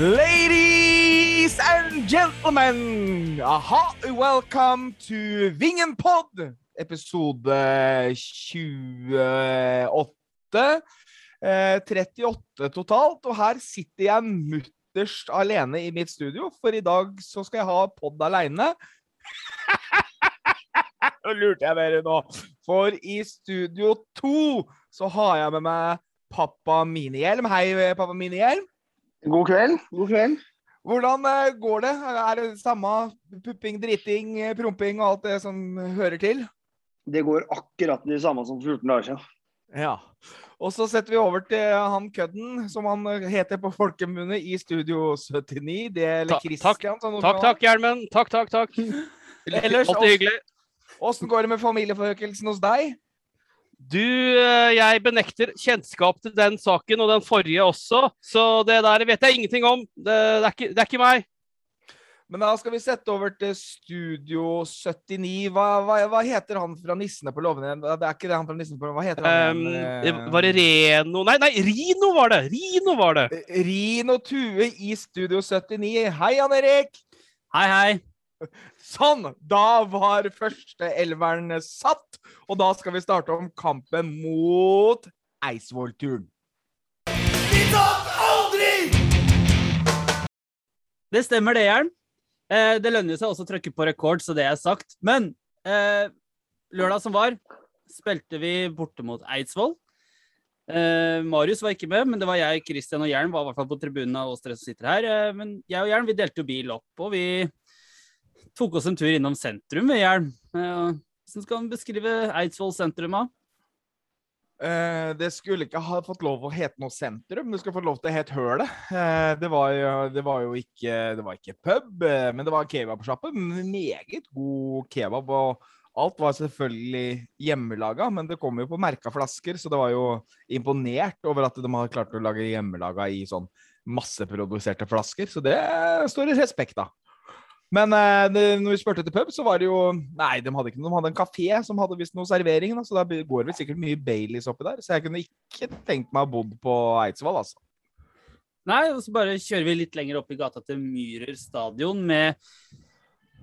Ladies and gentlemen, aha, welcome to Vingen Pod, episode eh, eh, 28. Eh, 38 totalt, og her sitter jeg mutterst alene i mitt studio, for i dag så skal jeg ha pod aleine. Nå lurte jeg dere nå, for i studio to så har jeg med meg pappa Minihjelm. Hei, pappa Minihjelm. God kveld. God kveld. Hvordan eh, går det? Er det samme pupping, driting, eh, promping og alt det som hører til? Det går akkurat det samme som 14 dager siden. Ja. Og så setter vi over til han kødden, som han heter på folkemunne i Studio 79. Det er Ta- Takk, Takk, takk, Hjelmen. Takk, takk, takk. Ellers, Alltid hyggelig. åssen går det med familieforøkelsen hos deg? Du, eh, jeg benekter kjennskap til den saken og den forrige også, så det der vet jeg ingenting om. Det, det, er, ikke, det er ikke meg. Men da skal vi sette over til Studio 79. Hva, hva, hva heter han fra Nissene på låven igjen? Det er ikke det han fra Nissene på låven. Hva heter han? Um, var det Reno Nei, nei, Rino var det! Rino var det. Eh, Rino Tue i Studio 79. Hei, Jan Erik! Hei, hei. Sånn! Da var første elveren satt, og da skal vi starte om kampen mot Eidsvoll-turen. Det stemmer det, Jern. Eh, det lønner seg også å trykke på rekord, så det er sagt. Men eh, lørdag som var, spilte vi borte mot Eidsvoll. Eh, Marius var ikke med, men det var jeg, Christian og Jern var i hvert fall på tribunen av oss tre som sitter her. Eh, men jeg og Jern vi delte jo bil opp, og vi tok oss en tur innom sentrum ved Jern. Eh, hvordan skal man beskrive Eidsvoll sentrum, da? Eh, det skulle ikke ha fått lov å hete noe sentrum, det skulle fått lov til å hete Hølet. Uh, det, det var jo ikke, var ikke pub, uh, men det var kebabsjappe. Meget god kebab. og Alt var selvfølgelig hjemmelaga, men det kom jo på merka flasker, så det var jo imponert over at de hadde klart å lage hjemmelaga i sånn masseproduserte flasker. Så det står det respekt av. Men eh, når vi spurte etter pub, så var det jo Nei, de hadde ikke noe. De hadde en kafé som hadde visst noe servering, da, så da går det vel sikkert mye Baileys oppi der. Så jeg kunne ikke tenkt meg å bodd på Eidsvoll, altså. Nei, og så bare kjører vi litt lenger opp i gata til Myhrer stadion med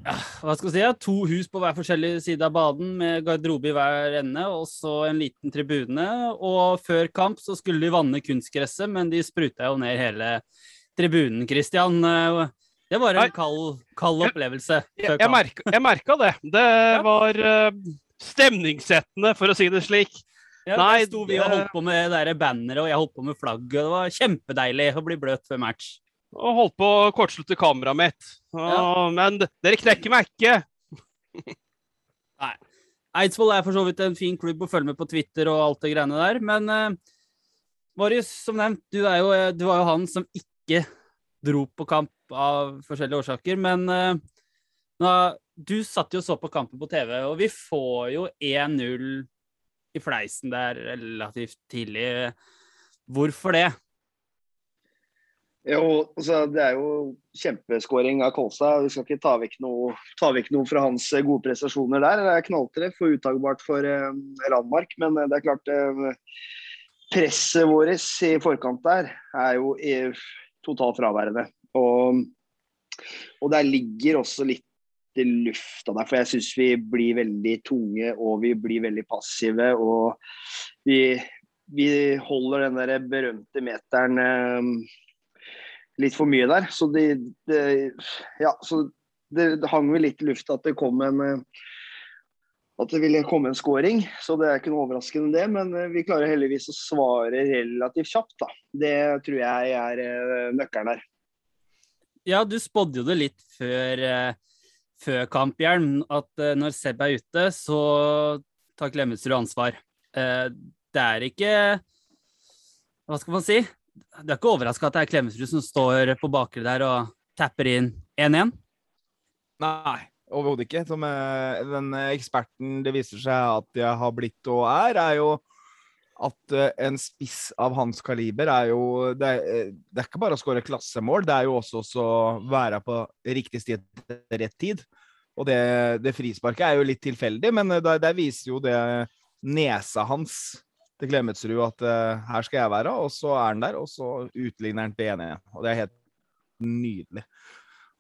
ja, hva skal jeg si, ja, to hus på hver forskjellig side av baden med garderobe i hver ende, og så en liten tribune. Og før kamp så skulle de vanne kunstgresset, men de spruta jo ned hele tribunen, Christian. Det var Nei. en kald, kald opplevelse Jeg, jeg, merka, jeg merka det. Det var uh, stemningssettende, for å si det slik. Ja, Nei, sto vi og holdt på med banneret, og jeg holdt på med flagget. Det var kjempedeilig å bli bløt før match. Og holdt på å kortslutte kameraet mitt. Å, Men dere knekker meg ikke. Eidsvoll er for så vidt en fin klubb å følge med på Twitter og alt det greiene der, men uh, Marius, som nevnt, du, jo, eh, du var jo han som ikke dro på kamp av forskjellige årsaker, men eh, nå, du satt jo og så på kampen på TV, og vi får jo 1-0 i fleisen der relativt tidlig. Hvorfor det? Jo, altså, det er jo kjempeskåring av Kolstad. Vi skal ikke ta vekk noe, ta vekk noe fra hans eh, gode prestasjoner der. Det er knalltreff og uttagbart for eh, Landmark, men eh, det er klart eh, presset vårt i forkant der er jo totalt fraværende. Og, og der ligger også litt i lufta der, for jeg syns vi blir veldig tunge og vi blir veldig passive. Og vi, vi holder den der berømte meteren eh, litt for mye der. Så det, det, ja, så det, det hang vel litt i lufta at det kom en eh, at det ville komme en scoring, så det er ikke noe overraskende det. Men eh, vi klarer heldigvis å svare relativt kjapt, da. Det tror jeg er eh, nøkkelen der. Ja, du spådde jo det litt før, eh, før kamp, Hjelm, at eh, når Seb er ute, så tar Klemetsrud ansvar. Eh, det er ikke Hva skal man si? Du er ikke overraska at det er Klemetsrud som står på bakre der og tapper inn 1-1? Nei, overhodet ikke. Som den eksperten det viser seg at jeg har blitt og er, er jo at eh, en spiss av hans kaliber er jo Det er, eh, det er ikke bare å skåre klassemål, det er jo også å være på riktig sted til rett tid. Og det, det frisparket er jo litt tilfeldig, men eh, der, der viser jo det nesa hans til Klemetsrud at uh, her skal jeg være, og så er han der, og så utligner han til 1-1. Og det er helt nydelig.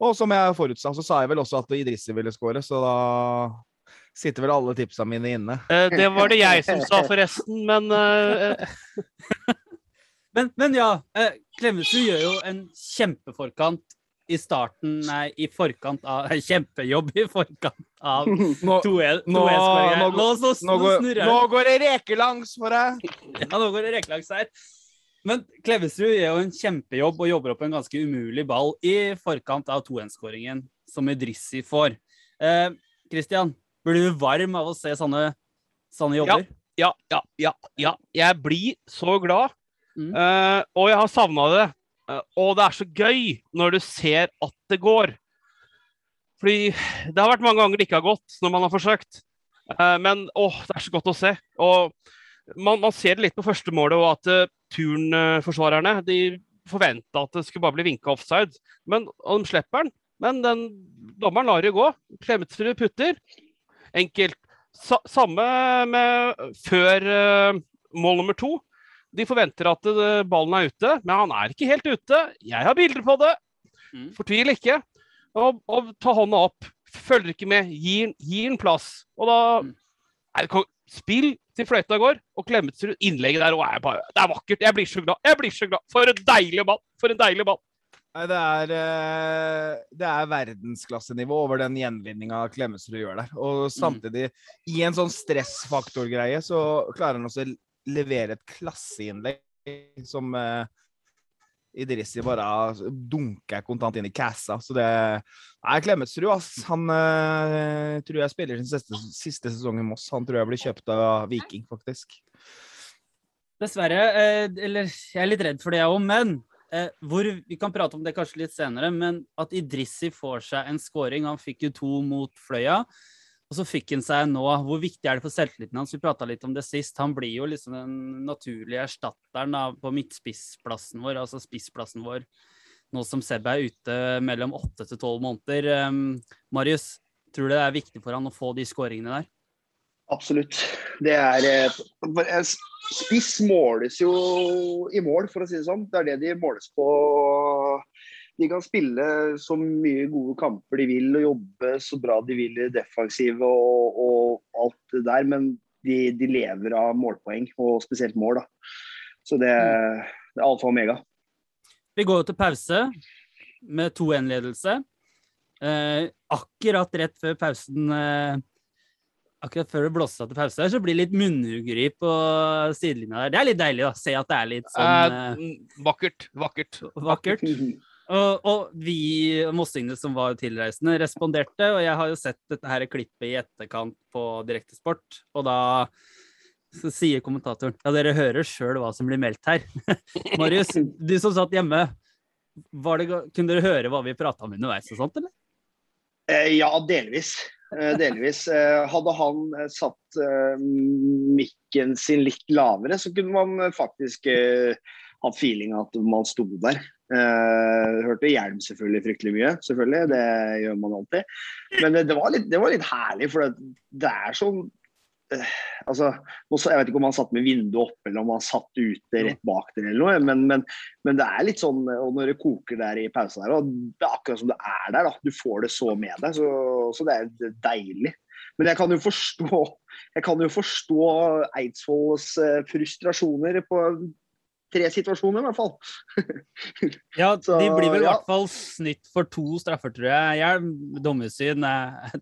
Og som jeg forutsa, så sa jeg vel også at Idrissi ville skåre, så da sitter vel alle tipsa mine inne. Eh, det var det jeg som sa, forresten, men eh, Men, men ja, eh, Klemetsrud gjør jo en kjempeforkant i starten Nei, i forkant av Kjempejobb i forkant av Nå, 2-1. nå- 2-1-skåringen. nå- Nå, nå, går, nå det. går det rekelangs for deg! Ja, nå går det rekelangs her. Men Klevesrud gjør jo en kjempejobb og jobber opp en ganske umulig ball i forkant av 2-1-skåringen som Idrissi får. Eh, Christian, blir du varm av å se sånne, sånne jobber? ja, ja, ja, ja. Jeg blir så glad. Mm. Uh, og jeg har savna det. Uh, og det er så gøy når du ser at det går. Fordi det har vært mange ganger det ikke har gått når man har forsøkt. Uh, men åh, det er så godt å se. Og man, man ser det litt på første målet, og at turnforsvarerne de forventa at det skulle bare bli vinka offside. Men, og de slipper den. Men den dommeren lar det gå. Klemetsrud putter. Enkelt. Sa, samme med før uh, mål nummer to. De forventer at uh, ballen er ute, men han er ikke helt ute. Jeg har bilder på det. Mm. Fortvil ikke. Og, og ta hånda opp. Følger ikke med. Gi den plass. Og da Mm. er det Spill til fløyta går, og Klemetsrud innlegget der òg er bare, Det er vakkert. Jeg blir så glad. Jeg blir så glad. For en deilig ball. For en deilig ball. Det er, eh, det er verdensklassenivå over den gjenvinninga Klemetsrud gjør der. Og samtidig, i en sånn stressfaktorgreie, så klarer han også å levere et klasseinnlegg som eh, Idrissi bare dunker kontant inn i cassa. Så det er Klemetsrud, ass. Han eh, tror jeg spiller sin siste, siste sesong i Moss. Han tror jeg blir kjøpt av Viking, faktisk. Dessverre. Eh, eller jeg er litt redd for det, jeg òg. Men eh, hvor, vi kan prate om det kanskje litt senere. Men at Idrissi får seg en scoring Han fikk jo to mot Fløya. Og så fikk han seg nå. Hvor viktig er det for selvtilliten hans? Vi prata litt om det sist. Han blir jo liksom den naturlige erstatteren da, på midtspissplassen vår, altså spissplassen vår. Nå som Seb er ute mellom åtte til tolv måneder. Eh, Marius, tror du det er viktig for han å få de skåringene der? Absolutt. Det er eh, en Spiss måles jo i mål, for å si det sånn. Det er det de måles på. De kan spille så mye gode kamper de vil og jobbe så bra de vil i defensive og, og alt det der, men de, de, lever av målpoeng, og spesielt mål. da. Så det, det er alfa og omega. Vi går til pause med 2-1-ledelse. Eh, akkurat rett før pausen eh, Akkurat før det blåser av til pause, her, så blir det litt munnhuggeri på sidelinja der. Det er litt deilig å se at det er litt sånn eh, Eh, vakkert. Vakkert. vakkert. Og, og vi mossingene som var tilreisende, responderte. Og jeg har jo sett dette her klippet i etterkant på Direktesport, og da så sier kommentatoren ja, dere hører sjøl hva som blir meldt her. Marius, du som satt hjemme, var det, kunne dere høre hva vi prata om underveis og sånt, eller? Eh, ja, delvis. Eh, delvis. Eh, hadde han eh, satt mikken sin litt lavere, så kunne man faktisk hatt feeling at man sto der. Hørte hjelm selvfølgelig fryktelig mye, selvfølgelig. Det gjør man alltid. Men det, var, litt, det var litt herlig, for det, er sånn altså, nå Jeg vet ikke om han satt med vinduet oppe eller om han satt ute rett bak dere, eller noe, men, men, men det er litt sånn og når det koker der i pausen der, og det er akkurat som det er der. da, Du får det så med deg, så, så det er deilig. Men jeg kan jo forstå jeg kan jo forstå Eidsvolls eh, frustrasjoner på tre situasjoner, i hvert fall. Ja, de blir vel i ja. hvert fall snytt for to straffer, tror jeg. Jeg dommersyn. eh,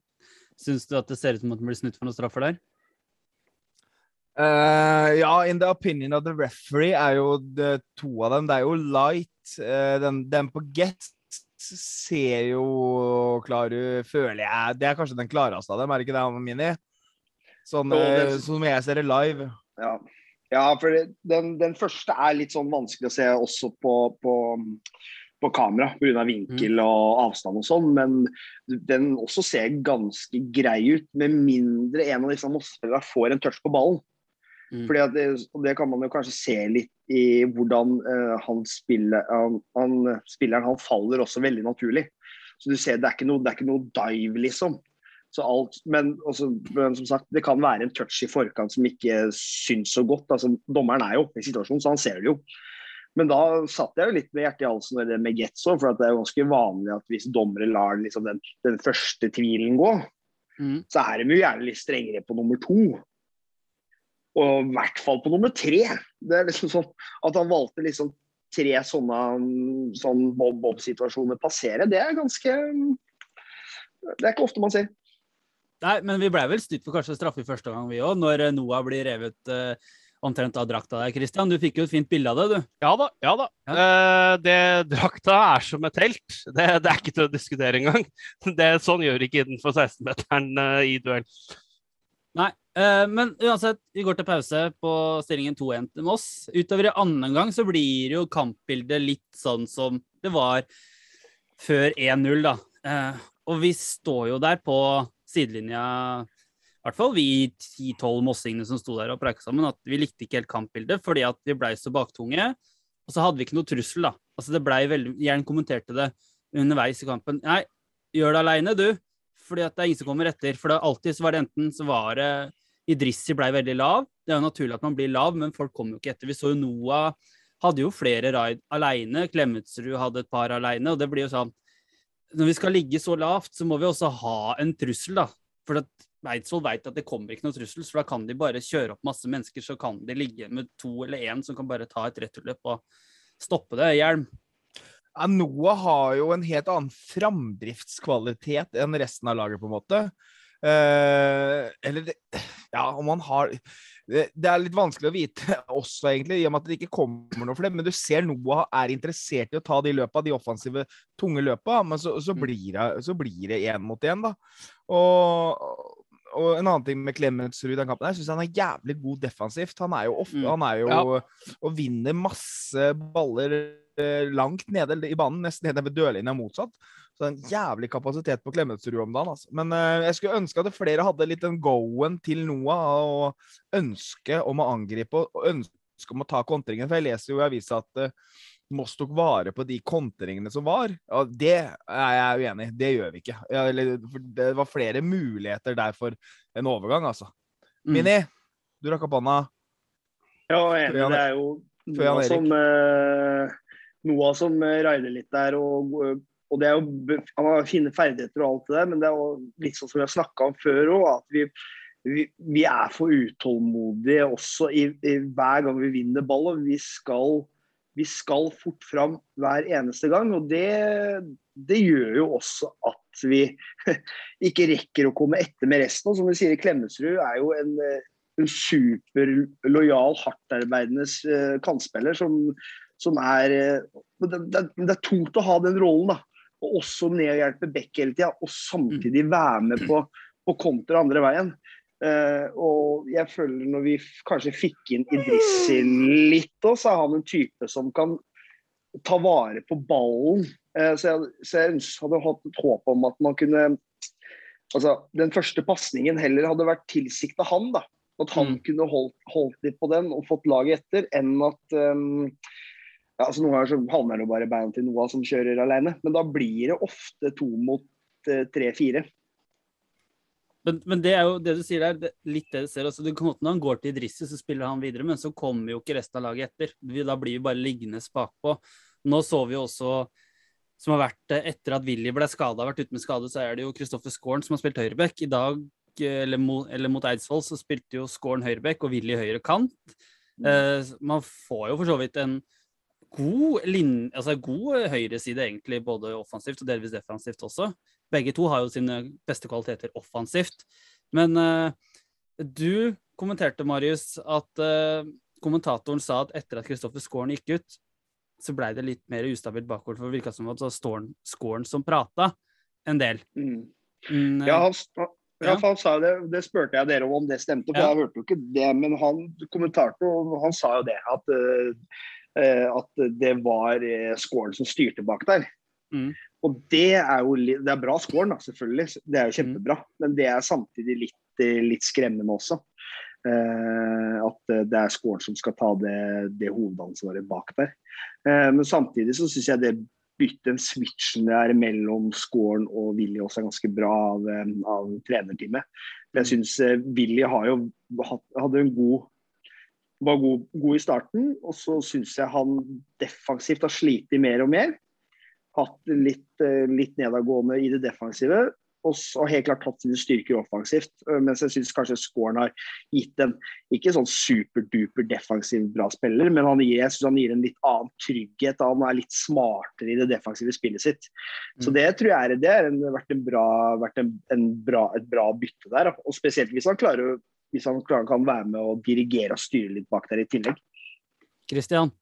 Syns du at det ser ut som at de blir snytt for noen straffer der? Eh, ja, in the opinion of the referee er jo det, to av dem. Det er jo light. Uh, den, den på get ser jo klar ut, føler jeg. Det er kanskje den klareste av dem, er det ikke det, Mini? Sånn uh, som jeg ser det live. Ja, ja for det- den, den første er litt sånn vanskelig å se også på, på, på kamera pga. vinkel og avstand og sånn, men den også ser ganske grei ut, med mindre en av disse motspillerne får en touch på ballen. Mm. Fordi det, og det kan man jo kanskje se litt i hvordan uh, han spiller han, han, Spilleren han faller også veldig naturlig. Så du ser, det er ikke noe, det er ikke noe dive, liksom. Så alt, men, også, men som sagt, det kan være en touch i forkant som ikke syns så godt. Altså, dommeren er jo i situasjonen, så han ser det jo. Men da satt jeg jo litt med hjertet i halsen med det med Getzo, for at det er jo ganske vanlig at hvis dommere lar liksom, den, den første tvilen gå, Mm. så er de jo gjerne litt strengere på nummer to. Og i hvert fall på nummer tre. Det er liksom sånn At han valgte liksom tre sånne sånn bob-bob-situasjoner passere, det er ganske Det er ikke ofte man ser. Nei, men vi ble vel styrt for kanskje straffe i første gang, vi òg, når eh, Noah blir revet eh, omtrent av drakta der. Christian, du fikk jo et fint bilde av det, du. Ja da. ja da. Eh, det Drakta er som et telt. Det, det er ikke til å diskutere engang. Det, sånn gjør ikke innenfor 16-meteren eh, i duell. Nei, men uansett, vi går til pause på stillingen 2-1 til Moss. Utover i annen gang så blir jo kampbildet litt sånn som det var før 1-0, da. Eh, og vi står jo der på sidelinja, i hvert fall vi 10-12 mossingene som sto der og preika sammen, at vi likte ikke helt kampbildet fordi at vi blei så baktunge. Og så hadde vi ikke noe trussel, da. Altså det blei veldig Jern kommenterte det underveis i kampen. Nei, gjør det aleine, du. Fordi at det er ingen som kommer etter. For det, alltid så var det enten så var det Idrissi blei veldig lav. Det er jo naturlig at man blir lav, men folk kom jo ikke etter. Vi så jo Noah hadde jo flere raid aleine. Klemetsrud hadde et par aleine. Og det blir jo sånn Når vi skal ligge så lavt, så må vi også ha en trussel, da. For at Eidsvoll vet at det kommer ikke noe trussel, så da kan de bare kjøre opp masse mennesker, så kan de ligge med to eller én som kan bare ta et returløp og stoppe det. Hjelm. Ja, Noah har jo en helt annen framdriftskvalitet enn resten av laget, på en måte. Eh, eller det, Ja, om han har det, er litt vanskelig å vite også, egentlig, i og med at det ikke kommer noe for det. Men du ser Noah er interessert i å ta de løpa, de offensive, tunge løpa, men så, så blir det så blir det én mot én, da. Og, og en annen ting med Clemensrud i den kampen, jeg syns han er jævlig god defensivt. Han er jo, ofte, Mm. han er jo Ja. og vinner masse baller eh, langt nede i banen, nesten nede ved dørlinja motsatt. Så det er en jævlig kapasitet på Klemetsrud om dagen. Altså. Men eh, jeg skulle ønske at flere hadde litt den go-en til Noah og ønske om å angripe og ønske om å ta kontringen. For jeg leser jo i avisa at uh, Moss tok vare på de kontringene som var. Og det er jeg uenig i. Det gjør vi ikke. Ja, eller, for det var flere muligheter der for en overgang, altså. Mm. Mini, du rakk opp hånda. Ja, enig. Det er jo noe som, eh, Noah som eh, raider litt der. Og, og det er jo, fine ferdigheter og alt det der, men det er jo litt sånn som vi har snakka om før òg, at vi, vi, vi er for utålmodige også i, i hver gang vi vinner ball. og vi skal, vi skal fort fram hver eneste gang. og det, det gjør jo også at vi ikke rekker å komme etter med resten. Og som vi sier, Klemetsrud er jo en, en superlojal, hardtarbeidende eh, kantspiller som, som er eh, det, det, det er tungt å ha den rollen, da. Og også ned og hjelpe Beck hele tida, og samtidig være med på, på kontra andre veien. Uh, og jeg føler når vi kanskje fikk inn Idrissi litt òg, så er han en type som kan ta vare på ballen. Uh, så jeg, så jeg hadde hatt et håp om at man kunne Altså, den første pasningen heller hadde vært tilsikta han, da. At han Mm. kunne holdt, holdt litt på den og fått laget etter, enn at um, ja, altså Noen ganger så havner det bare beina til Noah som kjører alene, men da blir det ofte to mot eh, tre-fire. Men, men det er jo det du sier der, det, litt det du ser altså Det kan Når han går til Idrissi, så spiller han videre, men så kommer jo ikke resten av laget etter. Vi, da blir vi bare liggende bakpå. Nå så vi jo også, som har vært eh, etter at Willy ble skada, vært ute med skade, så er det jo Kristoffer Skåren som har spilt høyreback. I dag, eh, eller, mo, eller mot Eidsvoll, så spilte jo Skåren høyreback og Willy høyre kant. Eh, man får jo for så vidt en god, lin, altså god høyreside, egentlig, både offensivt og delvis defensivt også. Begge to har jo sine beste kvaliteter offensivt. Men uh, du kommenterte, Marius, at uh, kommentatoren sa at etter at Kristoffer Skåren gikk ut, så blei det litt mer ustabilt bakover. For det virka som at det var Skåren som prata en del. Mm. Mm, Ja, han, ja, han sa det, det spurte jeg dere om om det stemte, for Ja. jeg hørte jo ikke det. Men han kommenterte og han sa jo det, at, eh, at det var scoren som styrte bak der. Mm. Og det er jo det er bra scoren, da, selvfølgelig. Det er jo kjempebra. Men det er samtidig litt, eh, litt skremmende også. Eh, at eh, det er scoren som skal ta det, det hovedansvaret bak der. Eh, men samtidig så syns jeg det bytte en switchen der mellom scoren og Willy også er ganske bra av, eh, av trenerteamet. Jeg syns eh, Willy har jo hadde en god var god, god i starten, og så syns jeg han defensivt har slitt mer og mer. Hatt litt, eh, litt nedadgående i det defensive, og så helt klart tatt sine styrker offensivt. Eh, Mens jeg syns kanskje scoren har gitt en ikke sånn superduper defensiv bra spiller, men han gir, jeg synes han gir en litt annen trygghet. Han er litt smartere i det defensive spillet sitt. Så Mm. det tror jeg er, det har vært, en bra, vært en, en bra, et bra bytte der. Og spesielt hvis han klarer å hvis han klarer, kan være med og dirigere og styre litt bak der i tillegg. Christian.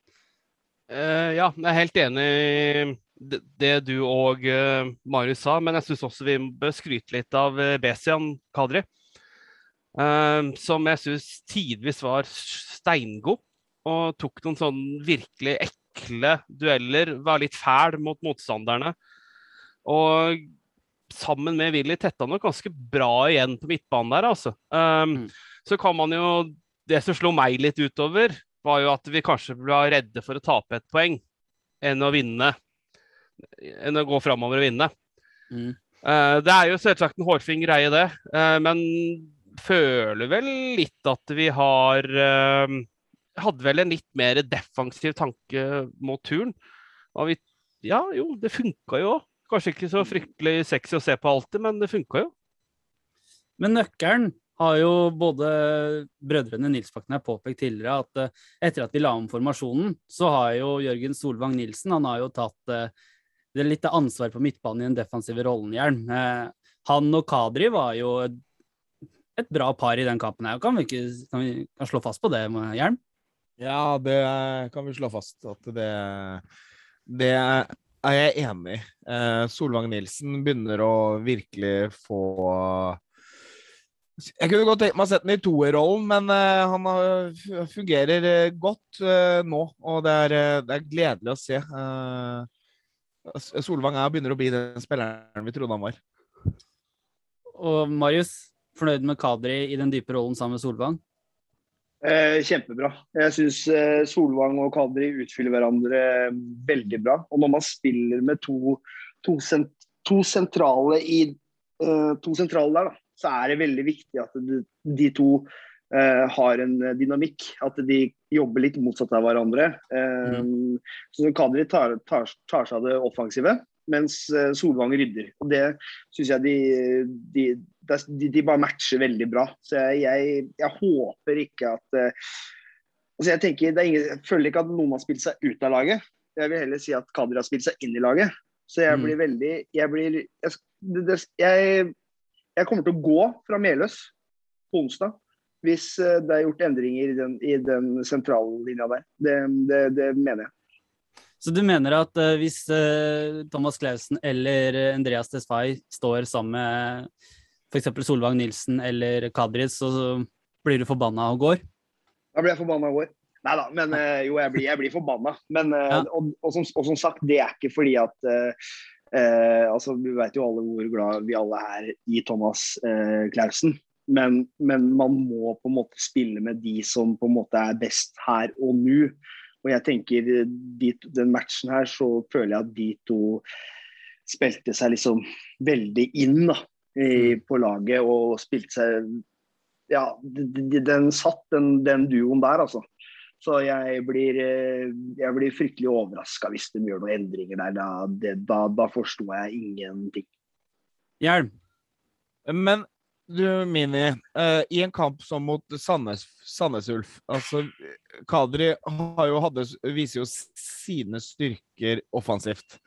Uh, ja, jeg er helt enig i det, det du og uh, Marius sa, men jeg syns også vi bør skryte litt av uh, Besian Kadri. som jeg syns tidvis var steingod og tok noen sånn virkelig ekle dueller. Var litt fæl mot motstanderne. Og sammen med Willy tetta nok ganske bra igjen på midtbanen der, altså. Um, Mm. Så kan man jo Det som slo meg litt utover, var jo at vi kanskje ble redde for å tape et poeng enn å vinne. Enn å gå framover og vinne. Mm. Uh, det er jo selvsagt en hårfin greie, det. Uh, men føler vel litt at vi har uh, Hadde vel en litt mer defensiv tanke mot turen. Og vi, ja, jo, det funka jo òg. Kanskje ikke så fryktelig sexy å se på alltid, men det funka jo. Men nøkkelen har jo både brødrene Nilsbakken har påpekt tidligere, at eh, etter at vi la om formasjonen, så har jo Jørgen Solvang Nilsen han har jo tatt eh, det litt ansvar på midtbanen i den defensive rollen, Jern. Eh, han og Kadri var jo et, et bra par i den kampen her. Kan vi ikke kan vi kan slå fast på det, Jern? Ja, det kan vi slå fast at det Det er jeg enig. Eh, Solvang Nilsen begynner å virkelig få Jeg kunne godt tenkt meg å sette den i toerrollen, men eh, han har- fungerer eh, godt eh, nå. Og det er, det er gledelig å se. Eh, Solvang er, begynner å bli den spilleren vi trodde han var. Og Marius, fornøyd med Kadri i den dype rollen sammen med Solvang? Eh, kjempebra. Jeg syns eh, Solvang og Kadri utfyller hverandre veldig bra. Og når man spiller med to, to, sent, to sentrale i eh, to sentrale der, da, så er det veldig viktig at de, de to eh, har en dynamikk. At de jobber litt motsatt av hverandre. Eh, Så Kadri tar, tar, tar seg av det offensive, mens eh, Solvang rydder. Og det syns jeg de, de, de, de bare matcher veldig bra. Så jeg, jeg, jeg håper ikke at eh, altså jeg, tenker, det er ingen, jeg føler ikke at noen har spilt seg ut av laget. Jeg vil heller si at Kadri har spilt seg inn i laget. Så jeg Mm. blir veldig Jeg, blir, jeg kommer til å gå fra Meløs på onsdag hvis eh, det er gjort endringer i den, i den sentrallinja der. Det, det, det mener jeg. Så du mener at uh, hvis uh, Thomas Clausen eller Andreas Desfay står sammen med f.eks. Solvang Nilsen eller Kadri, så blir du forbanna og går? Da blir jeg forbanna og går. Nei da, men uh, jo, jeg blir, jeg blir forbanna. Men, Ja. og, og, som, og som sagt, det er ikke fordi at altså, Vi vet jo alle hvor glad vi alle er i Thomas Clausen. Men, men man må på en måte spille med de som på en måte er best her og nå. Og jeg tenker eh, de, den matchen her, så føler jeg at de to spilte seg liksom veldig inn da, i, på laget og spilte seg Ja, de- de- den satt, den, den duoen der, altså. Så jeg blir, eh, jeg blir fryktelig overraska hvis de gjør noen endringer der. Da, det, da, da forsto jeg ingenting. Hjelm. Men du, Mini, Uh, i en kamp som mot Sandnes, Sandnes Ulf altså, Kadri har jo hadde, viser jo sine styrker offensivt.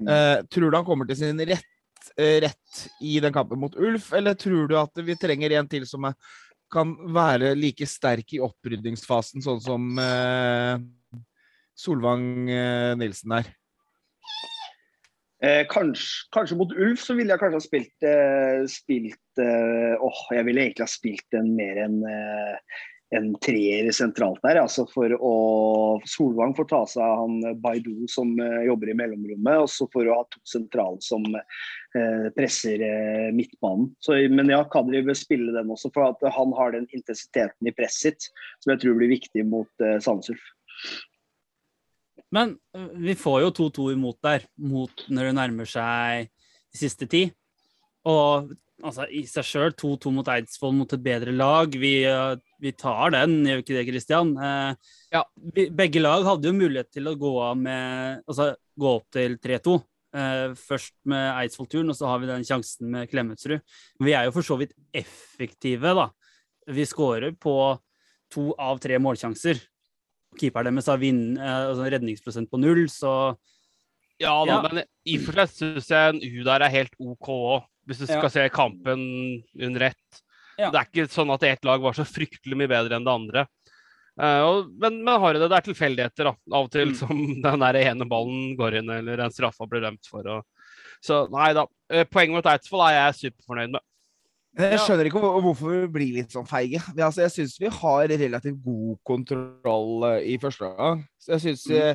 Uh, tror du han kommer til sin rett, eh, rett i den kampen mot Ulf, eller tror du at vi trenger en til som er, kan være like sterk i oppryddingsfasen, sånn som uh, Solvang Nilsen er? Eh, kanskje, kanskje mot Ulf så ville jeg kanskje ha spilt, eh, spilt eh, Åh, jeg ville egentlig ha spilt en mer en, eh, en treer sentralt der. Altså for å Solvang får ta seg av han Baidu som eh, jobber i mellomrommet, og så for å ha to sentrale som eh, presser eh, midtbanen. Så, men ja, Kadri bør spille den også, for at han har den intensiteten i presset sitt som jeg tror blir viktig mot eh, Sandnes Ulf. Men øh, vi får jo 2-2 imot der, mot når det nærmer seg de siste ti. Og altså, i seg sjøl, 2-2 mot Eidsvoll mot et bedre lag, vi, øh, vi tar den, gjør vi ikke det, Christian? Eh, Ja. begge lag hadde jo mulighet til å gå av med Altså gå opp til 3-2. Eh, først med Eidsvoll-turen, og så har vi den sjansen med Klemetsrud. Vi er jo for så vidt effektive, da. Vi skårer på to av tre målsjanser keeperen deres har vinn, eh, altså redningsprosent på null, så Ja da, Ja. men i og for seg syns jeg der er helt OK òg, hvis du skal Ja. se kampen under ett. Ja. Det er ikke sånn at ett lag var så fryktelig mye bedre enn det andre. Uh, men, men har det, det er tilfeldigheter, da. Av og til Mm. som den der ene ballen går inn, eller en straffa blir dømt for. Og, så nei da. Eh, poenget mot Eidsvoll er jeg superfornøyd med. Jeg skjønner ikke hvorfor vi blir litt sånn feige. Altså, jeg syns vi har relativt god kontroll eh, i første omgang. Jeg syns jeg,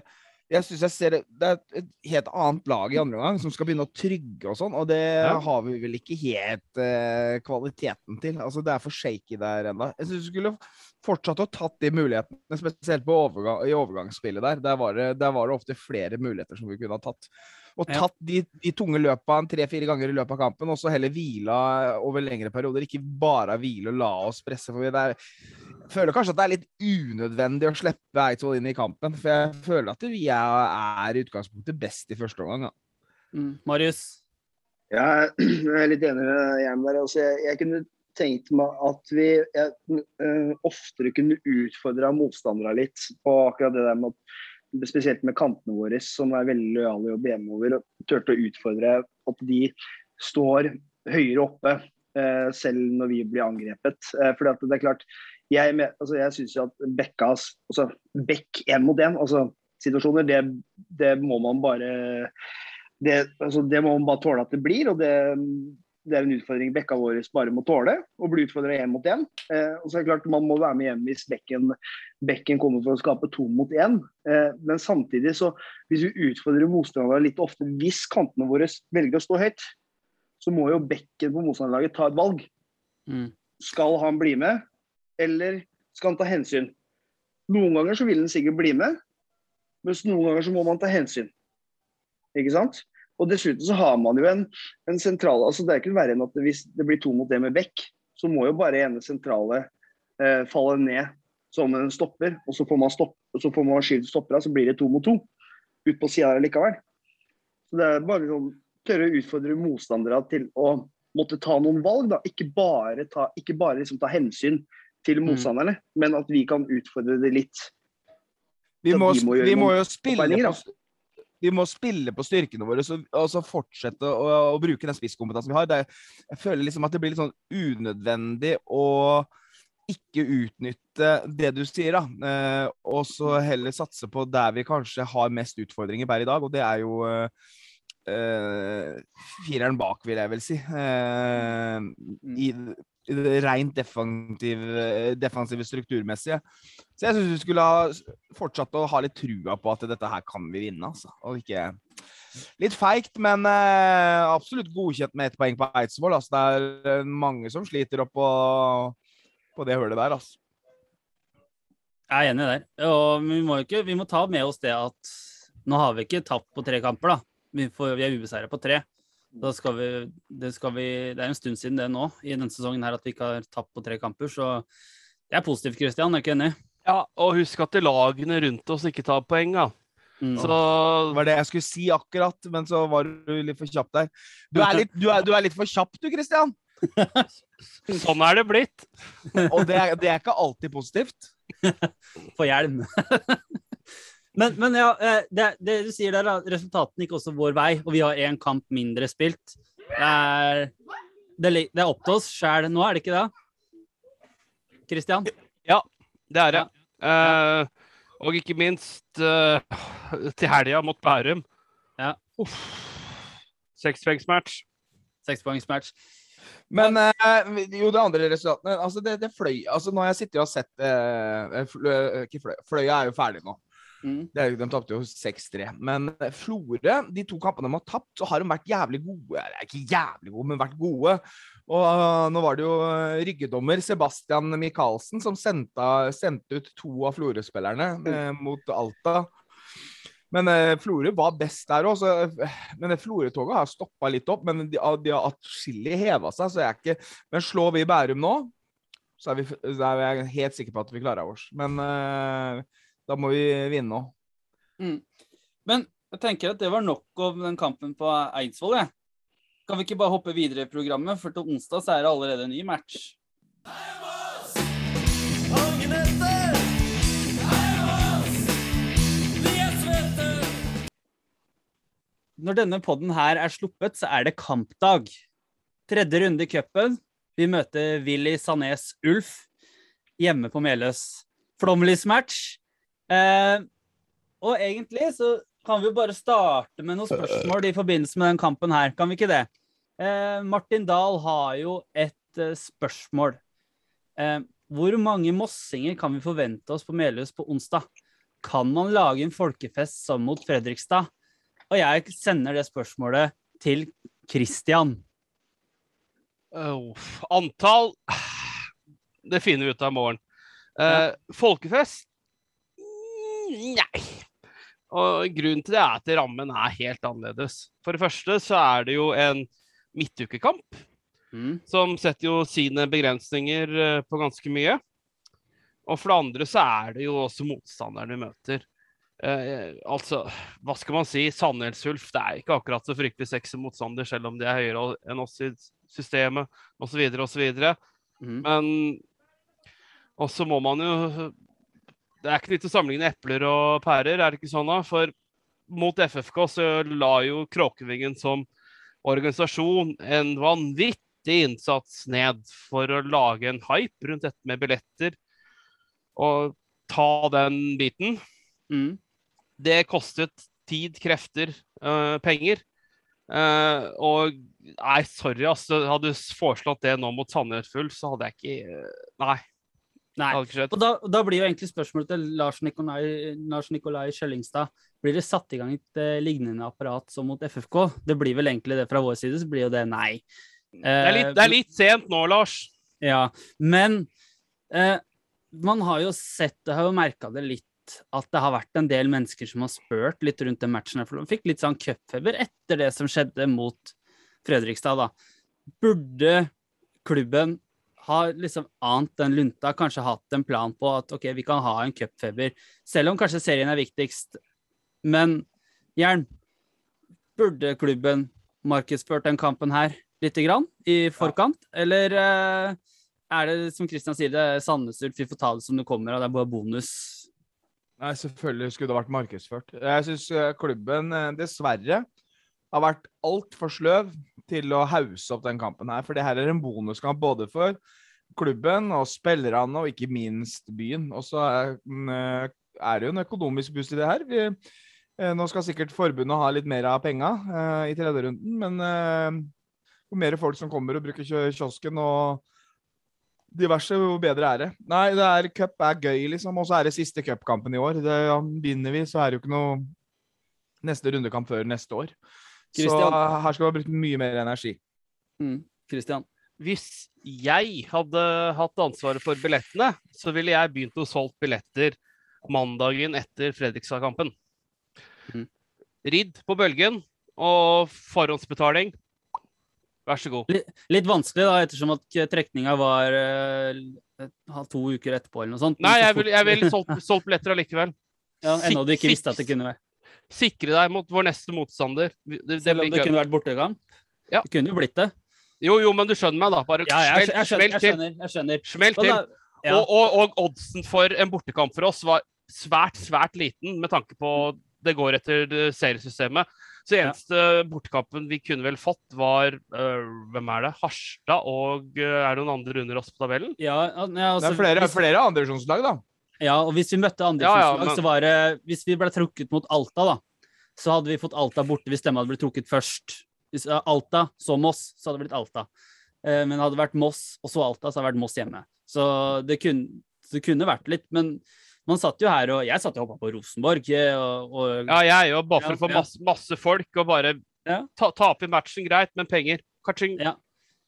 jeg, synes jeg ser det, er et helt annet lag i andre omgang som skal begynne å trygge og sånn, og det Ja. har vi vel ikke helt eh, kvaliteten til. Altså, det er for shaky der ennå. Jeg syns vi skulle fortsatt å tatt de mulighetene, spesielt på overgang, i overgangsspillet der. Der var, det, der var det ofte flere muligheter som vi kunne ha tatt. Og tatt de, de tunge løpa tre-fire ganger i løpet av kampen, og så heller hvila over lengre perioder. Ikke bare hvile og la oss presse. for vi der, jeg føler kanskje at det er litt unødvendig å slippe Eidsvoll inn i kampen. For jeg føler at vi er, er i utgangspunktet best i første omgang. Mm, Marius. Ja, jeg er litt enig med Jern der. Altså, jeg, jeg kunne tenkt meg at vi jeg, eh, oftere kunne utfordra motstandere litt på akkurat det der med at Spesielt med kantene våre, som er veldig lojale og over, og turte å utfordre at de står høyere oppe eh, selv når vi blir angrepet. Eh, fordi at det er klart, jeg, altså, jeg syns jo at Bekkas altså Bekk én mot én, altså situasjoner, det, det må man bare det, altså, det må man bare tåle at det blir. og det, det er en utfordring bekka våre bare må tåle, å bli utfordra én mot én. Eh, og så er det klart Man må være med hjem hvis bekken, bekken kommer for å skape to mot én. Eh, men samtidig, så hvis vi utfordrer motstanderne litt ofte, hvis kantene våre velger å stå høyt, så må jo bekken på motstanderlaget ta et valg. Mm. Skal han bli med, eller skal han ta hensyn? Noen ganger så vil han sikkert bli med, mens noen ganger så må man ta hensyn. Ikke sant? Og dessuten så har man jo en, en sentral altså Det er ikke verre enn at hvis det blir to mot det med bekk, så må jo bare ene sentrale eh, falle ned som en stopper, og så får man, stopp, så får man skyld stoppera, så blir det to mot to. Ut på sida likevel. Så det er bare sånn tørre å utfordre motstandere til å måtte ta noen valg. da, Ikke bare ta, ikke bare liksom ta hensyn til motstanderne, men at vi kan utfordre det litt. Vi, må, de må vi må jo spille på, vi må spille på styrkene våre så, og så fortsette å, å bruke den spisskompetansen vi har. Det, jeg føler liksom at det blir litt sånn unødvendig å ikke utnytte det du sier, da. Eh, og så heller satse på der vi kanskje har mest utfordringer per i dag, og det er jo eh, eh, fireren bak, vil jeg vel si. Eh, I, i rent defensive, defensive strukturmessige. Så jeg syns vi skulle ha fortsatt å ha litt trua på at dette her kan vi vinne, altså. Og ikke Litt feigt, men eh, absolutt godkjent med ett poeng på Eidsvoll. Altså. Det er eh, mange som sliter oppå på det hølet der, altså. Jeg er enig der. Og vi må, ikke, vi må ta med oss det at nå har vi ikke tapt på tre kamper, da. Vi, får, vi er ubeseira på tre. Da skal vi, det, skal vi, det er en stund siden det nå, i denne sesongen her, at vi ikke har tapt på tre kamper. Så det er positivt, Christian. Er ikke enig? Ja, og husk at lagene rundt oss ikke tar poeng, da. Mm. Så Det var det jeg skulle si akkurat, men så var du litt for kjapp der. Du er litt, du er, du er litt for kjapp du, Christian. sånn er det blitt. Og det er, det er ikke alltid positivt. Få hjelm. men, men ja, eh, det, det du sier der, da, resultatene gikk også vår vei, og vi har én kamp mindre spilt. Det er, det, det er opp til oss sjæl nå, er det ikke det? Christian? Det er det. Eh, og ikke minst uh, til helga mot Bærum. Ja. Uff. Sekspoengsmatch. Sekspoengsmatch. Men uh, jo, det andre resultatene Altså, det, det fløy Altså, nå har jeg sittet og sett flø, Ikke fløy, Fløya er jo ferdig nå. Mm. Det de tapte jo 6-3. Men eh, Florø, de to kampene de har tapt, så har de vært jævlig gode. Ikke jævlig gode, men vært gode. Og uh, nå var det jo eh, ryggedommer Sebastian Michaelsen som sendte, sendte ut to av Florø-spillerne eh, mot Alta. Men eh, Florø var best der òg. Men Florø-toget har stoppa litt opp. Men de, de har atskillig heva seg, så jeg er ikke Men slår vi Bærum nå, så er, vi, så er jeg helt sikker på at vi klarer oss. Men eh, da må vi vinne òg. Men jeg tenker at det var nok om den kampen på Eidsvoll, jeg. Kan vi ikke bare hoppe videre i programmet, for til onsdag så er det allerede en ny match. Når denne podden her er sluppet, så er det kampdag. Tredje runde i cupen. Vi møter Willy Sanés Ulf hjemme på Meløs. Flåmlys-match. Eh, og egentlig så kan vi jo bare starte med noen spørsmål i forbindelse med den kampen her. Kan vi ikke det? Eh, Martin Dahl har jo et eh, spørsmål. Eh, hvor mange mossinger kan vi forvente oss på Melhus på onsdag? Kan man lage en folkefest som mot Fredrikstad? Og jeg sender det spørsmålet til Christian. Oh, antall Det finner vi ut av i morgen. Eh, Folkefest? Nei. Og grunnen til det er at rammen er helt annerledes. For det første så er det jo en midtukekamp, Mm. som setter jo sine begrensninger eh, på ganske mye. Og for det andre så er det jo også motstanderen vi møter. Eh, altså, hva skal man si? Sandnes Ulf det er ikke akkurat så fryktelig sexy motstander, selv om de er høyere enn oss i systemet osv. osv. Mm. Men også må man jo Det er ikke litt å sammenligne epler og pærer, er det ikke sånn da? For mot FFK så la jo Kråkevingen som organisasjon en vanvittig innsats ned for å lage en hype rundt dette med billetter. Og ta den biten. Mm. Det kostet tid, krefter, øh, penger. Uh, og nei, sorry, ass. Hadde du foreslått det nå mot Sandnes Full, så hadde jeg ikke Nei. Nei. Og da, da blir jo egentlig spørsmålet til Lars Nikolai, Lars Nikolai Skjellingstad Blir det satt i gang et eh, lignende apparat som mot FFK? Det blir vel egentlig det fra vår side, så blir jo det nei. Det er, litt, det er litt sent nå, Lars. Ja, men eh, man har jo sett det, har jo merka det litt, at det har vært en del mennesker som har spurt litt rundt den matchen. for De fikk litt sånn cupfeber etter det som skjedde mot Fredrikstad, da. Burde klubben ha liksom ant den lunta, kanskje hatt en plan på at ok, vi kan ha en cupfeber, selv om kanskje serien er viktigst. Men Jern, burde klubben markedsført den kampen her lite grann i forkant, eller uh, er det som Kristian sier, det Sandnes Ulf, vi får ta det som det kommer, og det er bare bonus? Nei, selvfølgelig skulle det vært markedsført. Jeg syns klubben eh, dessverre har vært altfor sløv til å hause opp den kampen her. For det her er en bonuskamp både for klubben og spillerne, og ikke minst byen. Og så er, mm, eh, det jo en økonomisk boost i det her. Vi, eh, nå skal sikkert forbundet ha litt mer av penga eh, i tredje runden, men jo mer folk som kommer og bruker kiosken og diverse, jo bedre er det. Nei, det er cup er gøy, liksom. Og så er det siste cupkampen i år. Det, ja, vinner vi, så er det jo ikke noe neste rundekamp før neste år. Så her skal vi ha brukt mye mer energi. Mm. Kristian? Hvis jeg hadde hatt ansvaret for billettene, så ville jeg begynt å solgt billetter mandagen etter Fredrikstad-kampen. Mm. Ridd på bølgen og forhåndsbetaling. Vær så god. Litt vanskelig, da, ettersom at trekninga var uh, to uker etterpå, eller noe sånt. Nei, jeg ville vil solgt, solgt billetter allikevel. ja, Ennå du ikke visste at det kunne være Sikre deg mot vår neste motstander. Det, det Selv om det kunne vært bortekamp? Ja. Det kunne jo blitt det. Jo, jo, men du skjønner meg, da. Bare Ja, jeg, jeg, skjønner, jeg skjønner. Jeg skjønner. Smell til. ja. Og, og, og oddsen for en bortekamp for oss var svært, svært liten med tanke på det går etter seriesystemet. Så Ja. eneste bortekampen vi kunne vel fått, var øh, Hvem er det? Harstad og øh, er det noen andre under oss på tabellen? Ja, ja, Det altså, er flere, hvis, flere andredivisjonslag, da. Ja, og hvis vi møtte andre Ja, ja, men- så var det Hvis vi ble trukket mot Alta, da, så hadde vi fått Alta borte hvis de hadde blitt trukket først. Hvis Alta så Moss, så hadde det blitt Alta. Eh, men hadde det vært Moss og så Alta, så hadde det vært Moss hjemme. Så det kunne, det kunne vært litt. Men man satt jo her, og jeg satt og hoppa på Rosenborg. eh, Og, og Ja, jeg òg, bare for å få masse, masse folk og bare Ja. ta, tape i matchen, greit, men penger. Ja.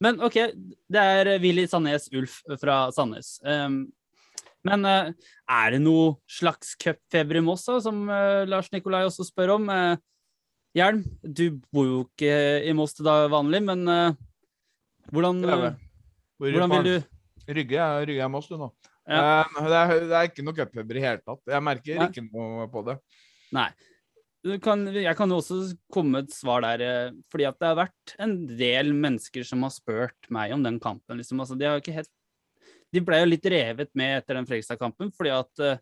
Men OK, det er Willy Sandnes Ulf fra Sandnes. Um, men eh, er det noe slags cupfeber i Moss, da, som eh, Lars Nikolai også spør om? Uh, Hjelm, du bor jo ikke i Moss til da vanlig, men eh, hvordan, hvordan vil du Rygge Rygge er Moss, du nå. Ja. Eh, det, er, det er ikke noe cupfeber i hele tatt. Jeg merker Nei. ikke noe på det. Nei. Du kan, jeg kan jo også komme med et svar der, eh, fordi at det har vært en del mennesker som har spurt meg om den kampen. Liksom. Altså, de, har ikke helt, de ble jo litt revet med etter den Fredrikstad-kampen, fordi at uh,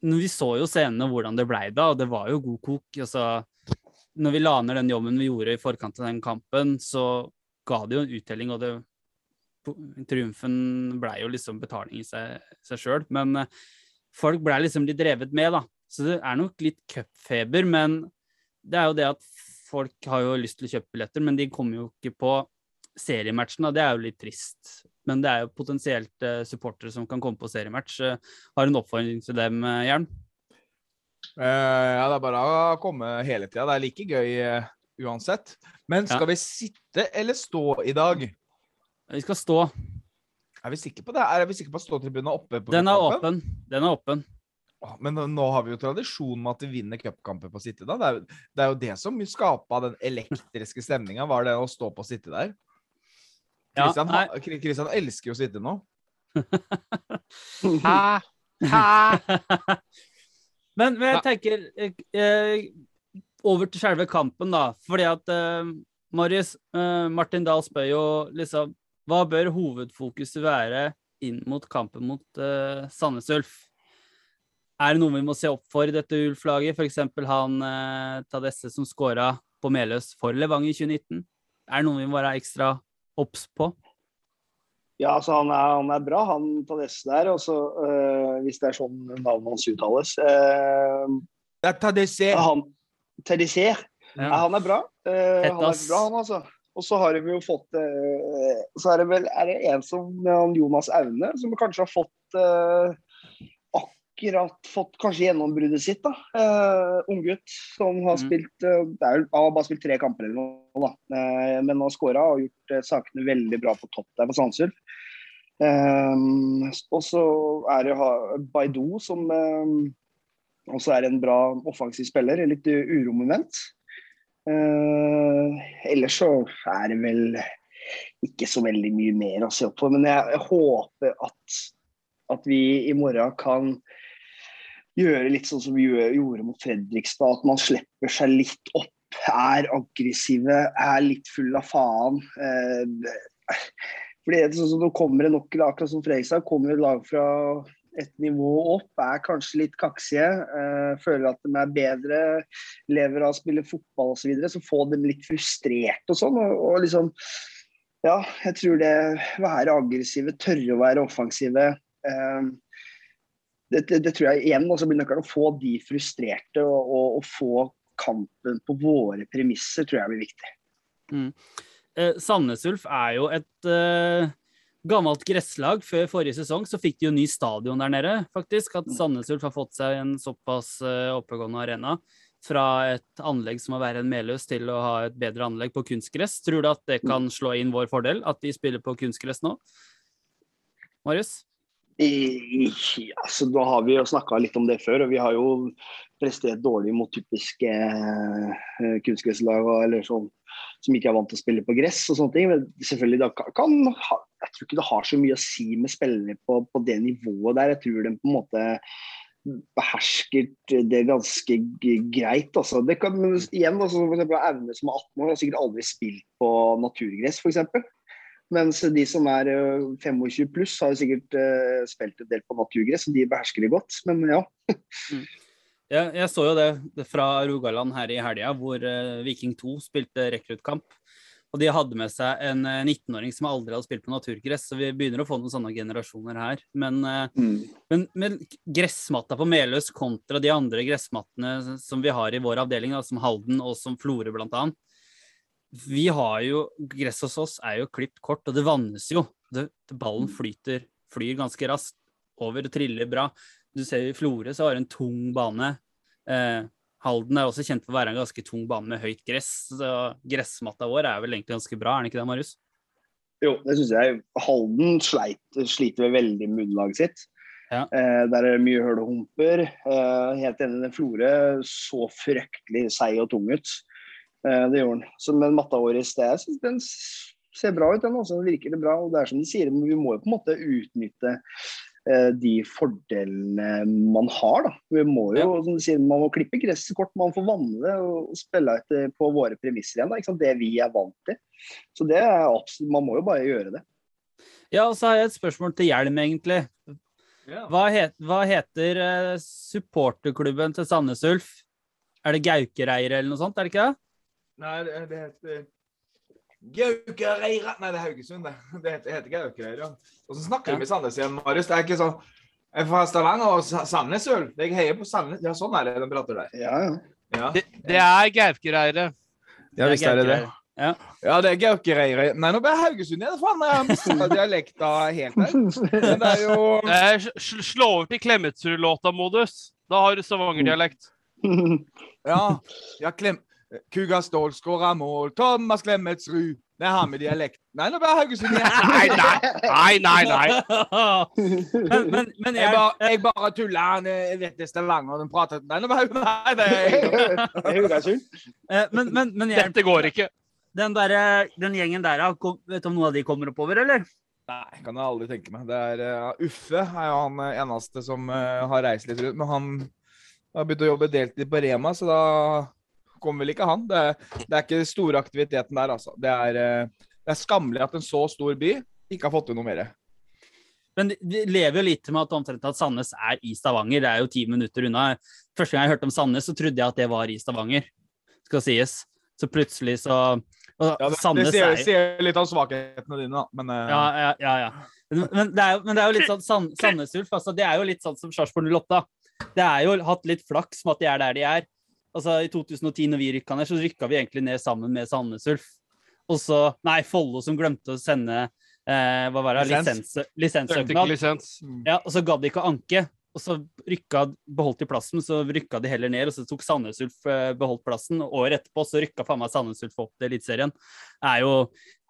vi så jo scenene hvordan det blei da, og det var jo god kok. Altså, når vi la ned den jobben vi gjorde i forkant av den kampen, så ga det jo en uttelling, og det, triumfen blei jo liksom betaling i seg, sjøl. Men uh, folk blei liksom litt revet med, da. Så det er nok litt cupfeber, men det er jo det at folk har jo lyst til å kjøpe billetter, men de kommer jo ikke på seriematchen, og det er jo litt trist. Men det er jo potensielt eh, supportere som kan komme på seriematch. Eh, har du en oppfordring til dem, eh, Jern? Ja, det er bare å komme hele tida. Det er like gøy uansett. Men skal Ja. vi sitte eller stå i dag? Vi skal stå. Er vi sikre på det? Er vi sikre på at ståtribunen er oppe? på Den er åpen. Den er åpen. Men nå- har vi jo tradisjon med at vi vinner cupkamper på City. da. Det er, jo- det er jo det som skapa den elektriske stemninga, var det å stå på Sitte der. Ja, Christian, nei. ha- Kri- Christian elsker jo sitte nå. Hæ? Hæ? Men, men jeg tenker eh, eh, over til selve kampen, da. Fordi at eh, Marius, eh, Martin Dahl spør jo liksom Hva bør hovedfokuset være inn mot kampen mot eh, Sandnes Ulf? Er det noe vi må se opp for i dette Ulf-laget? F.eks. han eh, Tadesse som skåra på Meløs for Levanger i 2019. Er det noe vi må være ekstra obs på? Ja, altså han er, han er bra, han Tadesse der. Også, øh, hvis det er sånn navnet hans uttales. Øh, Det er Tadesse. han Tadesse, ja, han er bra. Øh, han er bra, han altså. Og så har vi jo fått Så er det vel er det en som Jonas Aune, som kanskje har fått akkurat fått kanskje gjennombruddet sitt. da. Uh, Unggutt som har mm. spilt uh, er, har bare spilt tre kamper eller noe, da. Uh, men har skåra og gjort uh, sakene veldig bra på topp der på Sandsulf. Uh, og så er det Baidu, som også er en bra offensiv spiller. Litt uromoment. Ellers så er det vel ikke så veldig mye mer å se opp på. Men jeg, jeg håper at, at vi i morgen kan gjøre litt sånn som vi gjorde mot Fredrikstad. At man slipper seg litt opp. Er aggressive, er litt full av faen. Eh, fordi det er sånn som Nå kommer det nok lag, akkurat som Fredrikstad, kommer et lag fra et nivå opp, er kanskje litt kaksige, eh, føler at de er bedre, lever av å spille fotball osv. Så, videre, så får dem litt frustrert og sånn. Og, liksom Ja, jeg tror det være aggressive, tørre å være offensive. Eh, det, det, det tror jeg igjen også blir nøkkelen. Å få de frustrerte og, og, og få kampen på våre premisser, tror jeg blir viktig. Eh, Sandnes Ulf er jo et eh, gammelt gresslag. Før forrige sesong så fikk de jo ny stadion der nede, faktisk. At Sandnes Ulf har fått seg en såpass eh, oppegående arena. Fra et anlegg som må være en Meløs til å ha et bedre anlegg på kunstgress. Tror du at det kan slå inn vår fordel, at de spiller på kunstgress nå? Marius? I, altså, da har vi jo snakka litt om det før, og vi har jo prestert dårlig mot typiske eh, kunstgresslag eller sånn, som ikke er vant til å spille på gress og sånne ting. Men selvfølgelig da kan, Jeg tror ikke det har så mye å si med spillere på, på det nivået der. Jeg tror de på en måte behersker det ganske greit. Altså. Det kan, men igjen, altså, for eksempel, Aune som er 18 år, har sikkert aldri spilt på naturgress, f.eks. Mens de som er øh, 25 pluss, har jo sikkert øh, spilt en del på naturgress, og de behersker det godt. Men ja. Jeg, jeg så jo det, fra Rogaland her i helga, hvor eh, Viking 2 spilte rekruttkamp. Og de hadde med seg en eh, 19-åring som aldri hadde spilt på naturgress, så vi begynner å få noen sånne generasjoner her. Men, mm. men, men gressmatta på Meløs kontra de andre gressmattene som vi har i vår avdeling, da, som Halden og som Florø annet, vi har jo Gress hos oss er jo klipt kort, og det vannes jo. Det, ballen flyter, flyr ganske raskt over og triller bra. Du ser i Florø så har en tung bane. Eh, Halden er også kjent for å være en ganske tung bane med høyt gress. Så gressmatta vår er vel egentlig ganske bra, er den ikke det, Marius? Jo, det syns jeg. Halden sleit, sliter med veldig med underlaget sitt. Ja. Eh, der er det mye høl og humper. Eh, helt enig, Florø så fryktelig seig og tung ut. Eh, det gjorde. Så, men matta vår i sted, den ser bra ut. Den også, den virker det bra. og det er som de sier, men Vi må jo på en måte utnytte eh, de fordelene man har. da. Vi må jo, som de sier, Man må klippe gresset kort, man får vanne det og spille etter på våre premisser igjen. da, ikke sant? Det vi er vant til. Så det er absolutt, Man må jo bare gjøre det. Ja, og så har jeg et spørsmål til Hjelm, egentlig. Hva, het, hva heter eh, supporterklubben til Sandnes Ulf? Er det Gaukereir eller noe sånt, er det ikke det? Nei, det, heter Gaukareira Nei, det er Haugesund, det. Det heter, heter Gaukareira. Og så snakker Ja. vi Sandnes igjen, Marius. Det er ikke sånn Jeg er fra Stavanger og Sandnes Ulf. Jeg heier på Sandnes. Ja, sånn er det de prater der. Ja, ja. Ja, Det, det er Gaukereire. ja visst er det det. Ja. Ja, det er Gaukereire. Nei, nå ble jeg Haugesund igjen. Faen, jeg har mista dialekta helt der. Men det er jo Eh, sl- slå over til Klemetsrud-låta-modus. Da har du Stavanger-dialekt. Ja. ja Klem... Kuga Ståhl skåra mål. Thomas Klemetsrud. Det har med dialekt. Nei, nå ble Haugesund igjen. Nei, nei, nei, nei, nei. men, men, men Jeg jeg, bare, jeg bare tuller. Han, Jeg vet det er Stavanger. Den prater Nei, nå ble nei, Nei, det er Haugesund. eh, men, men, men jeg, Dette går ikke. den, der, den gjengen der, kom- vet du om noen av de kommer oppover, eller? Nei, kan jeg aldri tenke meg. Det er uh, Uffe er jo han eh, eneste som uh, har reist litt rundt. Men han har begynt å jobbe deltid på Rema, så da kommer vel ikke han. Det, er- det er ikke den store aktiviteten der, altså. Det er, eh, det er skammelig at en så stor by ikke har fått til noe mer. Men de- de lever jo litt med at omtrent at Sandnes er i Stavanger. Det er jo ti minutter unna. Første gang jeg hørte om Sandnes, så trodde jeg at det var i Stavanger, skal sies. Så plutselig så og Ja, det, det sier, er sier litt om svakhetene dine, da. Men uh... Ja, ja, ja. ja. Men, det er jo, men det er jo litt sånn San, Sandnes Ulf. Altså, det er jo litt sånn som Sarpsborg 08. Det er jo hatt litt flaks med at de er der de er. Altså, I 2010, når vi rykka ned, så rykka vi egentlig ned sammen med Sandnes Ulf. Og så Nei, Follo som glemte å sende eh, hva var det, Lisens. lisens, lisenssøknad. lisens. Ja, og så gadd de ikke å anke. Og så rykka, beholdt de plassen, så rykka de heller ned, og så tok Sandnes Ulf eh, beholdt plassen. Og året etterpå så rykka faen meg Sandnes Ulf opp til Eliteserien. Det er jo,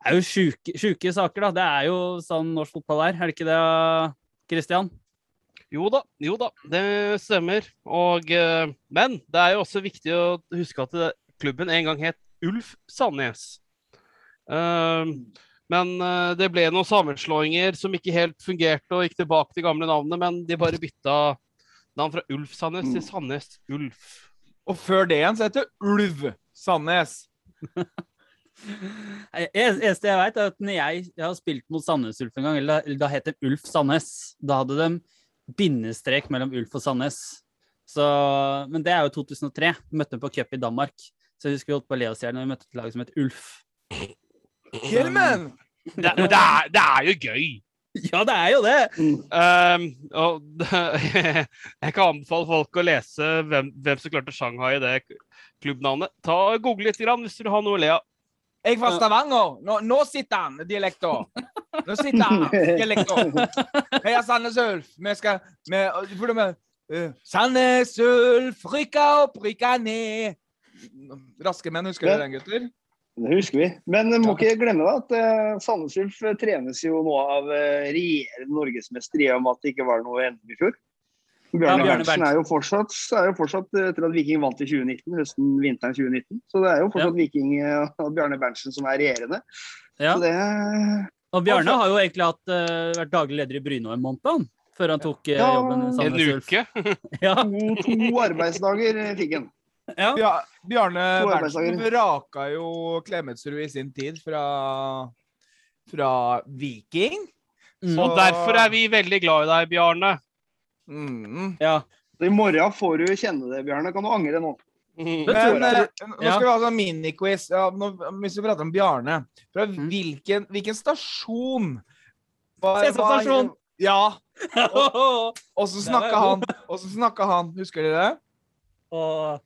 er jo sjuke, sjuke saker, da. Det er jo sånn norsk fotball er, er det ikke det, Christian? Jo da, jo da, det stemmer. Og, eh, men det er jo også viktig å huske at klubben en gang het Ulf Sandnes. Eh, men eh, det ble noen sammenslåinger som ikke helt fungerte, og gikk tilbake til gamle navnet, men de bare bytta navn fra Ulf Sandnes til Sandnes Ulf. Og før det igjen så heter det Ulv Sandnes. Eneste jeg vet er at når jeg, jeg har spilt mot Sandnes Ulf en gang, eller, da- da het det Ulf Sandnes. Da hadde de bindestrek mellom Ulf og Sandnes. Så, men det er jo 2003. Vi møtte dem på cup i Danmark. Så jeg husker vi holdt på å le oss i hjel når vi møtte et lag som het Ulf. Hjelmen! Det, det, er, det er jo gøy! Ja, det er jo det! Um, og jeg kan anbefale folk å lese hvem, hvem som klarte Shanghai i det klubbnavnet. Ta og Google litt grann, hvis du har noe å le av. Jeg er fra Stavanger. Nå, nå sitter han, dialekta. Nå sitter han, dialekta. Heia Sandnes Ulf. Vi skal vi, for med, eh, Sandnes Ulf, rykka opp, rykka ned. Raske menn, husker du dere den, gutter? Det husker vi. Men eh, må ikke glemme da, at uh, Sandnes Ulf eh, trenes jo nå av uh, regjerende norgesmester i og med at det ikke var noe NM i fjor. Bjarne, Bjarne Berntsen er jo fortsatt, er jo fortsatt eh, etter at Viking vant i 2019, høsten, vinteren 2019. Så det er jo fortsatt Viking eh, og Bjarne Berntsen som er regjerende. Ja. Så det Og Bjarne har jo egentlig hatt, uh, vært daglig leder i Bryne en måned, han. Før han tok uh, jobben i En Sandnes Ulf. uke. Ja. to, to arbeidsdager fikk han. ja. Bjarne Berntsen vraka jo Klemetsrud i sin tid fra, fra Viking. Mm. Og derfor er vi veldig glad i deg, Bjarne. Mm. ja. Så I morgen får du kjenne det, Bjarne. Kan du angre nå? Mhm. Men- eh, nå skal vi ha sånn miniquiz. Ja, nå- hvis vi prater om Bjarne Fra Mm. hvilken, hvilken stasjon var- stasjon. Ja. Og så snakka han. Og så snakka han. Husker dere det? og, og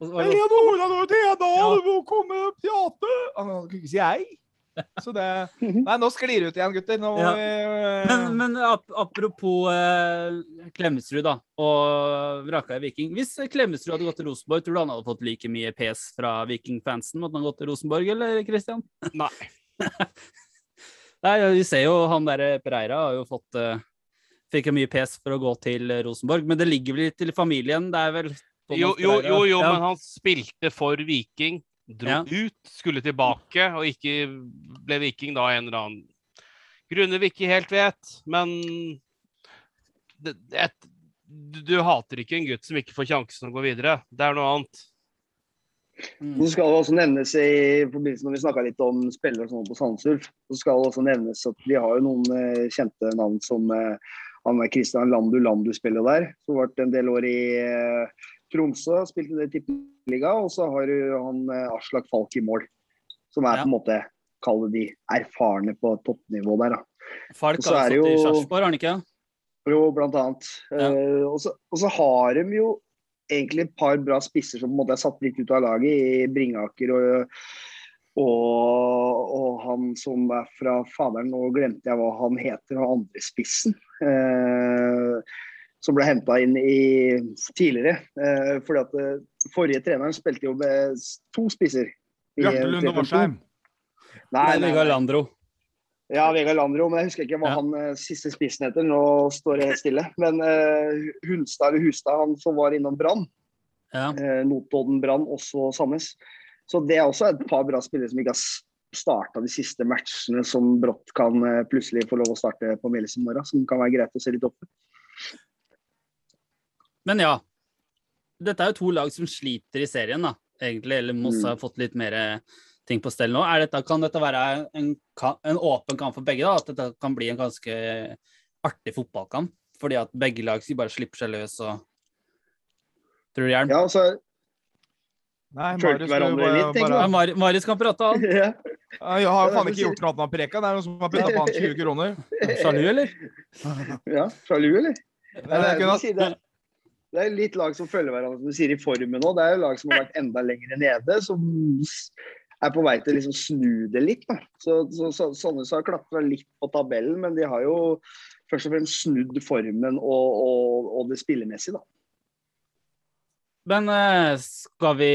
Og så var det- Eleonora Nordena, Ja. du må komme og prate Han kunne ikke si ei. Så det Nei, nå sklir det ut igjen, gutter. Nå, Ja. eh, Men, men ap apropos eh, Klemetsrud da, og vraka i Viking. Hvis Klemetsrud hadde gått til Rosenborg, tror du han hadde fått like mye pes fra Viking-fansen måtte han gått til Rosenborg, eller Christian? Nei. Nei, vi ser jo han der Pereira har jo fått eh, Fikk jo mye pes for å gå til Rosenborg, men det ligger vel litt til familien? Det er vel Jo, jo, jo, jo Ja. men han spilte for Viking. Dro Ja. ut, skulle tilbake, og ikke ble Viking da en eller annen grunner vi ikke helt vet. Men det, det, du, du hater ikke en gutt som ikke får sjansen å gå videre. Det er noe annet. Mm. Så skal det også nevnes i forbindelse når vi snakka litt om spillere og sånn på Sandsulf, så skal det også nevnes at vi har jo noen eh, kjente navn som eh, han er Christian Landu Landu spiller der. Som har vært en del år i eh, Tromsø, spilt i del tippeliga. Og så har du han eh, Aslak Falk i mål, som er Ja. på en måte Kall de erfarne på toppnivå der, da. Falk har jo i Sarpsborg, har han ikke? Jo, blant annet. Ja. Uh, og, så, og så har de jo egentlig et par bra spisser som på en måte er satt litt ut av laget, i Bringaker og, og, og han som er fra Faderen, nå glemte jeg hva han heter, han andre spissen. Eh, som ble henta inn i tidligere. Eh, fordi at eh, forrige treneren spilte jo med to spisser. Bjarte Lunde 3-5-2. Nei, nei, Vegard. Landro. Ja, Vegard Landro, men jeg husker ikke hva Ja. han eh, siste spissen heter. Nå står det helt stille. Men eh, Hunstad eller Hustad, han som var innom Brann, Ja. eh, Notodden Brann, også Sandnes. Så det er også et par bra spillere som ikke har starta de siste matchene, som brått kan plutselig få lov å starte på Melis i morgen. Som kan være greit å se litt opp. Men ja. Dette er jo to lag som sliter i serien, da, egentlig. Eller Moss Mm. har fått litt mer ting på stell nå. Er dette, kan dette være en, en åpen kamp for begge? da? At dette kan bli en ganske artig fotballkamp? Fordi at begge lag bare slipper seg løs og Tror du, Jern? Ja. Ja, så Nei, Marius, hverandre bare- litt, bare- Mar Marius kan prate, han. ja. Jeg har faen ikke gjort noe annet enn å preke. Det er noen som har putta på han 20 kroner. Sjalu, eller? ja, sjalu, eller? Det Ja, det, er er, det, er, det er litt lag som følger hverandre, som du sier, i formen nå. Det er jo lag som har vært enda lenger nede, som er på vei til å liksom snu det litt. Da. Så, så, så Sandnes har klatra litt på tabellen, men de har jo først og fremst snudd formen og, og, og det spillemessige, da. Men eh, skal vi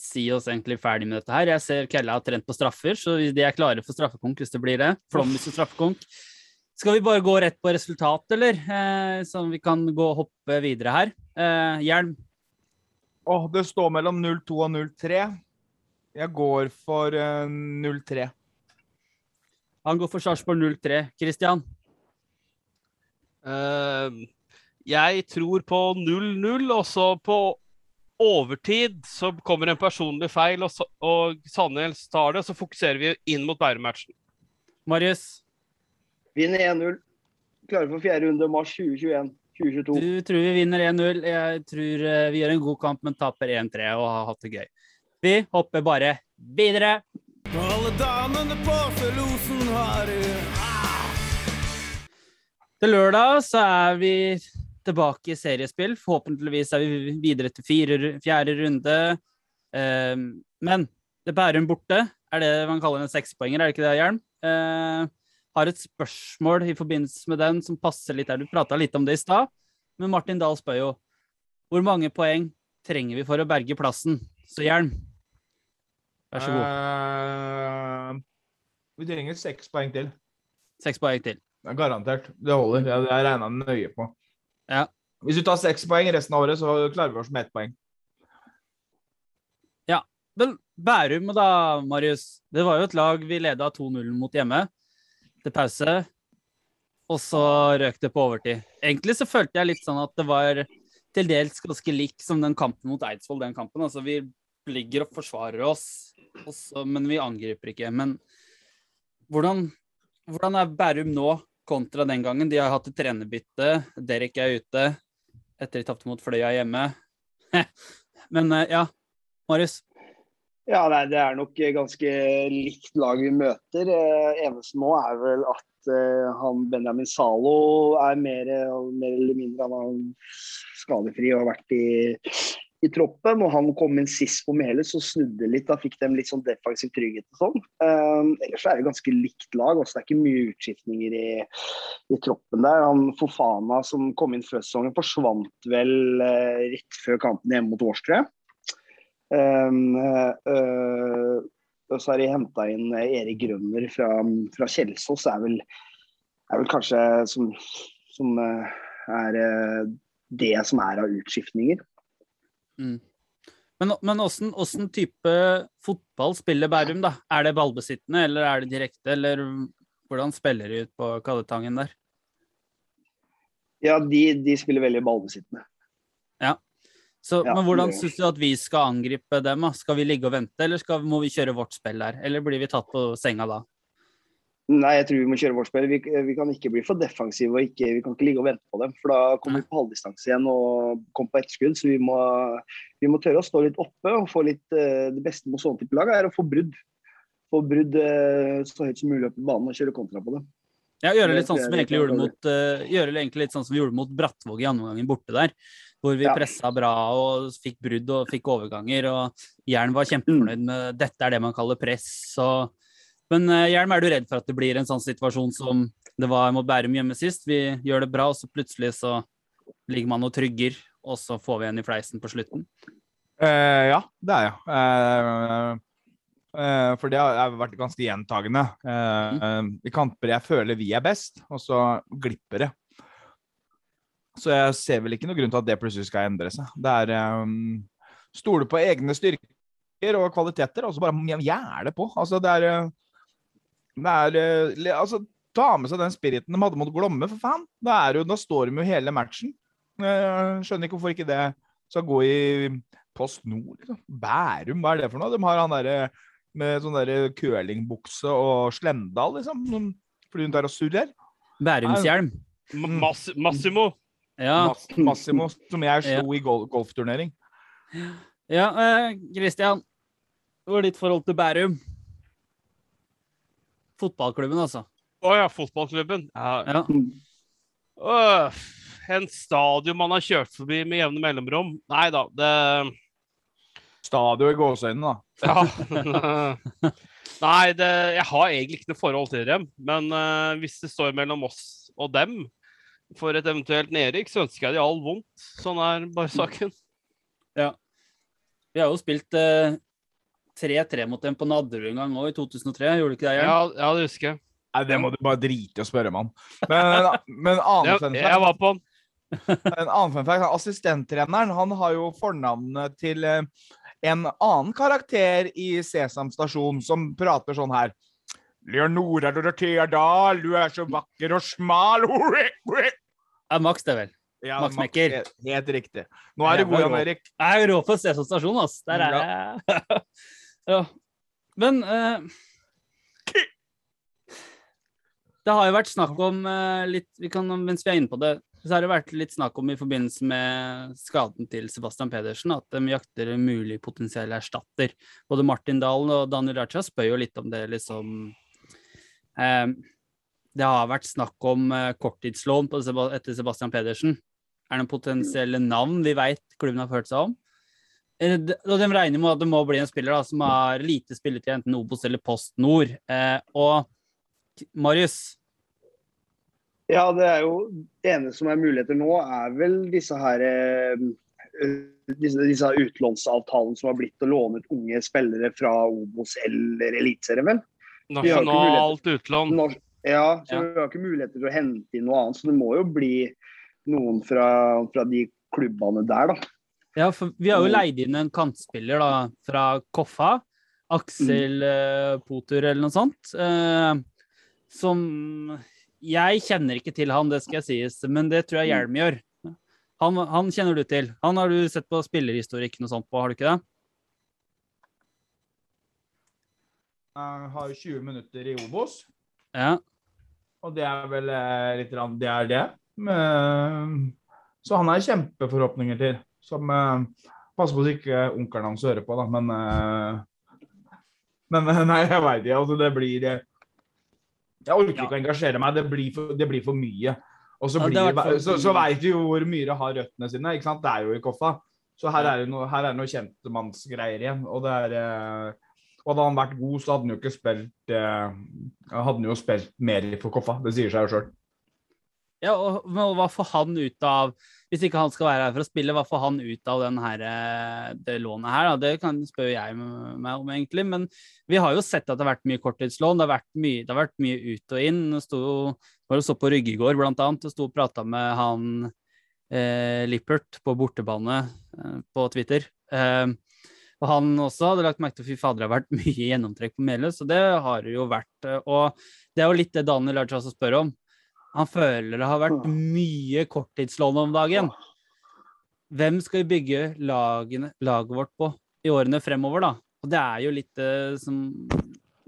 si oss egentlig ferdig med dette her? Jeg ser Kella har trent på straffer, så de er klare for straffekonk hvis det blir det. Flomlys og straffekonk. Skal vi bare gå rett på resultat, eller? Eh, sånn vi kan gå og hoppe videre her. Eh, Hjelm. Åh, det står mellom 02 og 03. Jeg går for eh, 03. Han går for Sarpsborg 03. Christian. Uh, jeg tror på 0-0, og så på overtid så kommer en personlig feil, og, så- og Sandnes tar det. Så fokuserer vi inn mot Bærum-matchen. Marius. Vinner 1-0. Klare for fjerde runde mars 2021. 2022. Du tror vi vinner 1-0. Jeg tror eh, vi gjør en god kamp, men taper 1-3 og har hatt det gøy. Vi hopper bare videre. Alle damene på Felosen har Til lørdag så er vi tilbake i seriespill. Forhåpentligvis er vi videre til fire, fjerde runde. Ehm, men det Bærum borte er det man kaller en sekspoenger, er det ikke det, Hjelm? Har et spørsmål i forbindelse med den som passer litt der. Du prata litt om det i stad, men Martin Dahl spør jo hvor mange poeng trenger vi for å berge plassen? Så Hjelm, vær så god. Uh, vi trenger seks poeng til. Seks poeng til. Det er garantert. Det holder. Jeg, jeg regna nøye på. Ja. Hvis du tar seks poeng resten av året, så klarer vi oss med ett poeng. Ja. Men Bærum da, Marius. Det var jo et lag vi leda 2-0 mot hjemme til pause. Og så røk det på overtid. Egentlig så følte jeg litt sånn at det var til dels ganske lik som den kampen mot Eidsvoll. den kampen. Altså Vi ligger og forsvarer oss, også, men vi angriper ikke. Men hvordan, hvordan er Bærum nå kontra den gangen? De har hatt et trenerbytte. Derek er ute etter de tapte mot Fløya hjemme. men eh, ja, Marius. Ja, nei, det er nok ganske likt lag vi møter. Eh, eneste nå er vel at eh, han Benjamin Zalo er mer, mer eller mindre han er skadefri og har vært i i troppen, og han kom inn sist på Mele, så snudde litt. Da fikk de litt sånn defensiv trygghet og sånn. Eh, ellers er det ganske likt lag. Også. Det er ikke mye utskiftninger i, i troppen der. Han Fofana som kom inn før sesongen, forsvant vel eh, rett før kampen hjemme mot Års, tror jeg. Um, eh, og så har de henta inn eh, Erik Grønner fra, fra Kjelsås. Er vel, er vel kanskje som, som eh, er eh, det som er av utskiftninger. Mm. Men, men åssen, åssen type fotball spiller Bærum, da? Er det ballbesittende, eller er det direkte, eller hvordan spiller de ut på Kalletangen der? Ja, de, de spiller veldig ballbesittende. Så, Ja, men hvordan syns du at vi skal angripe dem? da? Skal vi ligge og vente, eller skal, må vi kjøre vårt spill der? Eller blir vi tatt på senga da? Nei, jeg tror vi må kjøre vårt spill. Vi, vi kan ikke bli for defensive og ikke, vi kan ikke ligge og vente på dem. For da kommer vi på halvdistanse igjen og kommer på etterskudd. Så vi må, vi må tørre å stå litt oppe og få litt eh, Det beste med sånne type lag er å få brudd. Få brudd eh, så høyt som mulig opp i banen og kjøre kontra på dem. Ja, gjøre litt sånn som vi vi egentlig gjorde mot, eh, gjøre egentlig litt sånn som vi gjorde mot Brattvåg i andre omgangen borte der. Hvor vi Ja. pressa bra og fikk brudd og fikk overganger. Og Jern var Mm. kjempefornøyd med dette er det man kaller press. Og... Men Hjelm, er du redd for at det blir en sånn situasjon som det var mot Bærum hjemme sist? Vi gjør det bra, og så plutselig så ligger man og trygger, og så får vi en i fleisen på slutten. Uh, ja, det er jeg. Uh, uh, for det har vært ganske gjentagende. Eh, I kamper jeg føler vi er best, og så glipper det. Så jeg ser vel ikke noe grunn til at det plutselig skal endre seg. Det er um, Stole på egne styrker og kvaliteter, og så bare gjerne på. Altså, det er, eh, det er eh, Altså, ta med seg den spiriten de hadde mot Glomme, for faen. Da, er jo, da står de jo hele matchen. Eh, skjønner ikke hvorfor ikke det skal gå i Post Nord, liksom. Bærum, hva er det for noe? De har han derre med sånn derre curlingbukse og Slendal, liksom. Fordi hun tar og surrer. Bærumshjelm. Mass Massimo. Ja, Mass Massimo, som jeg slo i gol golfturnering. ja eh, Christian. Hva er ditt forhold til Bærum? Fotballklubben, altså. Å ja, fotballklubben. Ja. Ja. Øh, en stadion man har kjørt forbi med jevne mellomrom. Nei da, det Stadion i gåseøynene, da. Ja. Nei, det, jeg har egentlig ikke noe forhold til dem. Men uh, hvis det står mellom oss og dem for et eventuelt nedrykk, så ønsker jeg de all vondt. Sånn er bare saken. Ja. Vi har jo spilt eh, 3-3 mot dem på Nadderud en gang òg, i 2003. Gjorde du ikke det? Jørn? Ja, ja det husker jeg. Nei, det må du bare drite i å spørre meg om. Men, men en annen Jeg, fun jeg var på den. En annen fun fact, Assistenttreneren han har jo fornavnet til eh, en annen karakter i Sesam stasjon som prater sånn her. Leonora Dorothea Dahl, du er så vakker og smal. Ja, Max, det vel. Ja, Max Max, Mekker. helt- Helt riktig. Nå er du Jævla god, Jan rå. Erik. Jeg er rå på Sesam stasjon, ass. Der er jeg. ja. Men uh, Det har jo vært snakk om uh, litt vi kan, Mens vi er inne på det, så har det vært litt snakk om i forbindelse med skaden til Sebastian Pedersen, at de jakter en mulig potensiell erstatter. Både Martin Dalen og Daniel Raja spør jo litt om det, liksom Det har vært snakk om eh, korttidslån etter Sebastian Pedersen. Er det noen potensielle navn vi veit klubben har ført seg om? Eh, de- regner med at det må bli en spiller da, som har lite spilletid, enten Obos eller Post Nord. Eh, og Marius, Ja, det er jo det ene som er muligheter nå, er vel disse her disse, disse utlånsavtalene som har blitt å låne ut unge spillere fra Obos eller Eliteserien, vel? Nasjonalt utlån. Ja, så Ja. vi har ikke muligheter til å hente inn noe annet, så det må jo bli noen fra, fra de klubbene der, da. ja, for vi har jo Mm. leid inn en kantspiller da, fra Koffa. Aksel mm. Potur eller noe sånt. Eh, som Jeg kjenner ikke til han, det skal jeg sies, men det tror jeg Hjelm gjør. Han, han kjenner du til. Han har du sett på spillerhistorikken og sånt på, har du ikke det? Jeg har 20 minutter i Obos, Ja. og det er vel eh, litt Det er det. Men, så han har kjempeforhåpninger til. Som eh, Passer på så ikke onkelen hans hører på, da, men eh, Men nei, jeg veit ikke. Altså, det blir Jeg orker ikke å engasjere meg. Det blir for, det blir for mye. Og så, Ja, blir det, så, så veit vi jo hvor Myhre har røttene sine. ikke sant? Det er jo i Koffa. Så her er det noe, her er det noe kjentmannsgreier igjen. Og det er og hadde han vært god, så hadde han jo ikke spilt eh, Hadde han jo spilt mer for Koffa. Det sier seg jo sjøl. Ja, og, hva får han ut av Hvis ikke han skal være her for å spille, hva får han ut av her, eh, det lånet her? Da? Det kan spørre jeg meg om, egentlig. Men vi har jo sett at det har vært mye korttidslån. Det har vært mye, har vært mye ut og inn. Det sto, var jo på Rygge i går, blant annet. Det sto og prata med han eh, Lippert på bortebane eh, på Twitter. Eh, og han også hadde lagt merke til fy fader, det har vært mye gjennomtrekk på Meløs, og det har det jo vært. eh, Og det er jo litt det Daniel Larch også spør om. Han føler det har vært mye korttidslån om dagen. Hvem skal vi bygge lagene, laget vårt på i årene fremover, da? Og det er jo litt det som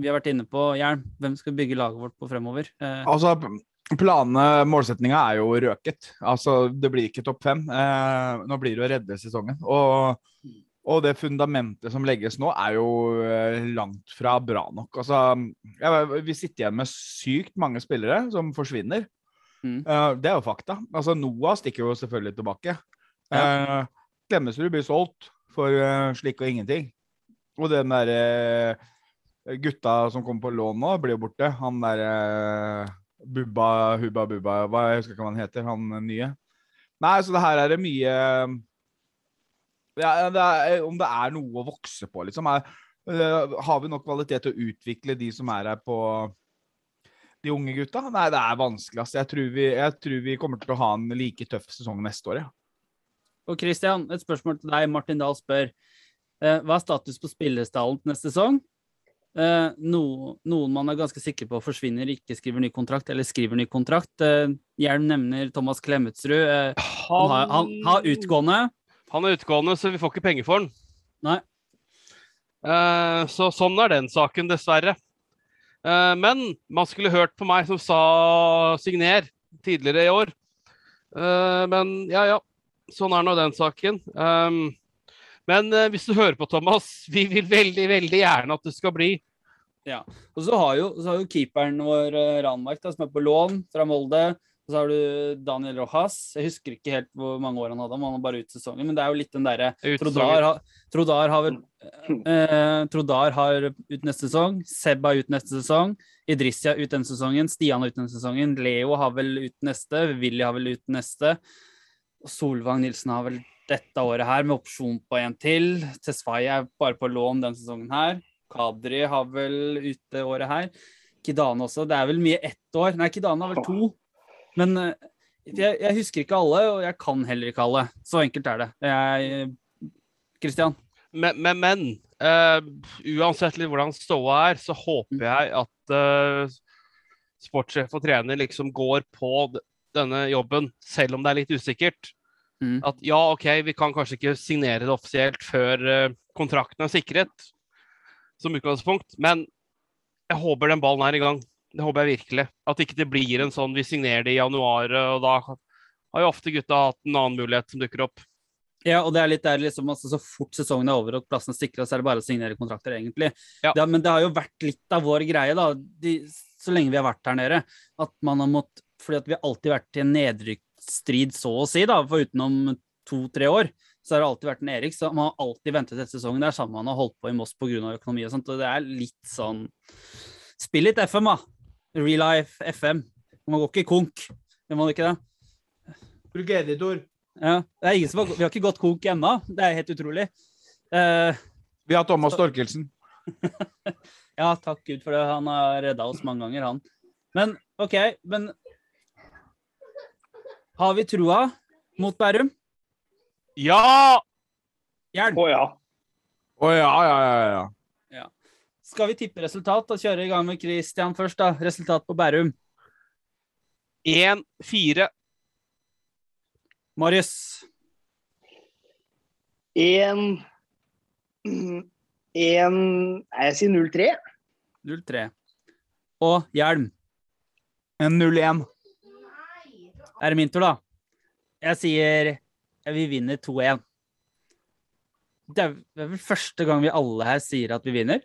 vi har vært inne på, Hjelm. Hvem skal vi bygge laget vårt på fremover? Eh, Altså, planene, målsettinga, er jo røket. Altså, det blir ikke topp fem. Eh, nå blir det å redde sesongen. Og, og det fundamentet som legges nå, er jo eh, langt fra bra nok. Altså, vi sitter igjen med sykt mange spillere som forsvinner. Mm. Eh, det er jo fakta. Altså, Noah stikker jo selvfølgelig tilbake. Eh, Klemmesrud blir solgt for slik og ingenting. Og den derre gutta som kommer på lån nå, blir jo borte. Han derre Bubba, Hubba Bubba hva, Jeg husker ikke hva han heter, han nye. Nei, så det her er det mye ja, det er, Om det er noe å vokse på, liksom. Er, øh, har vi nok kvalitet til å utvikle de som er her på de unge gutta? Nei, det er vanskelig. Altså. Jeg tror, vi, jeg tror vi kommer til å ha en like tøff sesong neste år, ja. Og Christian, et spørsmål til deg. Martin Dahl spør eh, hva er status på spillestallen til neste sesong? Eh, no, noen man er ganske sikker på forsvinner, ikke skriver ny kontrakt, eller skriver ny kontrakt. Eh, Hjelm nevner Thomas Klemetsrud. Eh, han, har, han har utgående. Han er utgående, så vi får ikke penger for han. Nei. Uh, så sånn er den saken, dessverre. Uh, men man skulle hørt på meg som sa signer tidligere i år. Uh, men ja, ja. Sånn er nå den saken. Um, men hvis du hører på, Thomas, vi vil veldig, veldig gjerne at du skal bli. Ja. Og så har jo, så har jo keeperen vår, Ranmark, da, som er på lån fra Molde. Og så har du Daniel Rojas. Jeg husker ikke helt hvor mange år han hadde, han var bare ut sesongen. Men det er jo litt den derre Trodar, Trodar har vel eh, Trodar har ut neste sesong. Sebba ut neste sesong. Idrissia ut denne sesongen. Stian ut denne sesongen. Leo har vel ut neste. Willy har vel ut neste. Og Solvang Nilsen har vel dette året her, med opsjon på en til. Tesfaye er bare på lån denne sesongen her. Kadri har vel ute året her. Kidane også. Det er vel mye ett år. Nei, Kidane har vel to. Men eh, jeg, jeg husker ikke alle, og jeg kan heller ikke alle. Så enkelt er det. Kristian? Men, men, men uh, uansett hvordan ståa er, så håper jeg at uh, sportssjef og trener liksom går på denne jobben, selv om det er litt usikkert. Mm. At ja, OK, vi kan kanskje ikke signere det offisielt før uh, kontrakten er sikret, som utgangspunkt, men jeg håper den ballen er i gang. Det håper jeg virkelig. At ikke det blir en sånn vi signerer det i januar, og da har jo ofte gutta hatt en annen mulighet som dukker opp. Ja, og det er litt der liksom, altså, så fort sesongen er over og plassen er sikra, så er det bare å signere kontrakter, egentlig. Ja. Det, men det har jo vært litt av vår greie, da, de, så lenge vi har vært her nede, at man har måttet Fordi at vi har alltid vært i en nedrykksstrid, så å si, da, for utenom to-tre år. Så har det alltid vært en Erik, så man har alltid ventet etter sesongen. Det er samme man har holdt på i Moss pga. økonomi og sånt, og det er litt sånn Spill litt FM, da. Real life FM. Man går ikke konk. Gjør man ikke det? Bruk editor. Ja, det er ingen som har, Vi har ikke gått konk ennå. Det er helt utrolig. Uh, Vi har Thomas Torkelsen. ja, takk Gud for det. Han har redda oss mange ganger, han. Men OK, men Har vi trua mot Bærum? Ja! Hjelp! Å ja. Å ja, ja, ja, ja. Skal vi tippe resultat og kjøre i gang med Christian først, da? Resultat på Bærum. 1-4. Marius. En En Nei, Jeg sier 0-3. 0-3. Og Hjelm. En 0-1. Er det min tur, da? Jeg sier vi vinner 2-1. Er det er vel første gang vi alle her sier at vi vinner?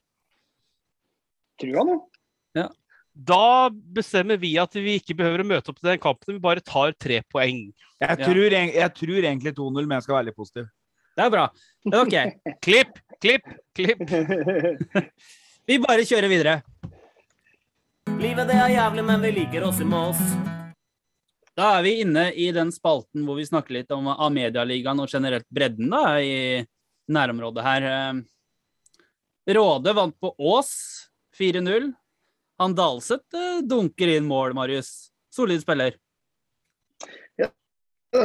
Trua nå. Da bestemmer vi at vi ikke behøver å møte opp til den kampen, vi bare tar tre poeng. Jeg, tror, eg- jeg tror egentlig 2-0, men jeg skal være litt positiv. Det er bra. OK. Klipp, klipp, klipp. Vi bare kjører videre. Livet det er jævlig, men vi liker oss i Mås. Da er vi inne i den spalten hvor vi snakker litt om A-medialigaen og generelt bredden da, i nærområdet her. Eh, Råde vant på Ås 4-0. Han Dalseth eh, dunker inn mål, Marius. Solid spiller. Ja,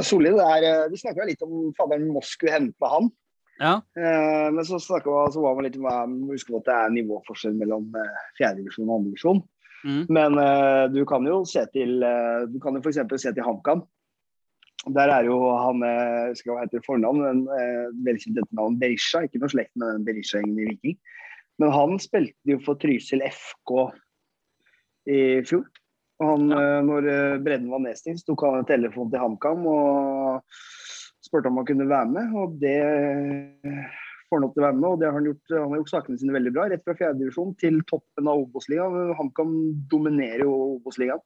Solid. Det er, eh, vi snakka litt om faderen Moss skulle hente han. Ja. Eh, men så, vi- så var man litt om på at det er nivåforskjell mellom eh, fjerdedivisjon og andredivisjon. Mm. Men eh, du kan jo se til Du kan jo f.eks. se til HamKam. Der er jo han jeg husker hva heter fornavn, men eh, velkjent etternavn Berisha. Ikke noe slekt med den Berisha-gjengen i Viking. Men han spilte jo for Trysil FK i fjor. Og han, ja. når eh, bredden var nedstengt, tok han en telefon til HamKam og spurte om han kunne være med. Og det får han opp til å være med, og det har han gjort. Han har gjort sakene sine veldig bra. Rett fra fjerdedivisjon til toppen av Obos-ligaen. HamKam dominerer jo Obos-ligaen.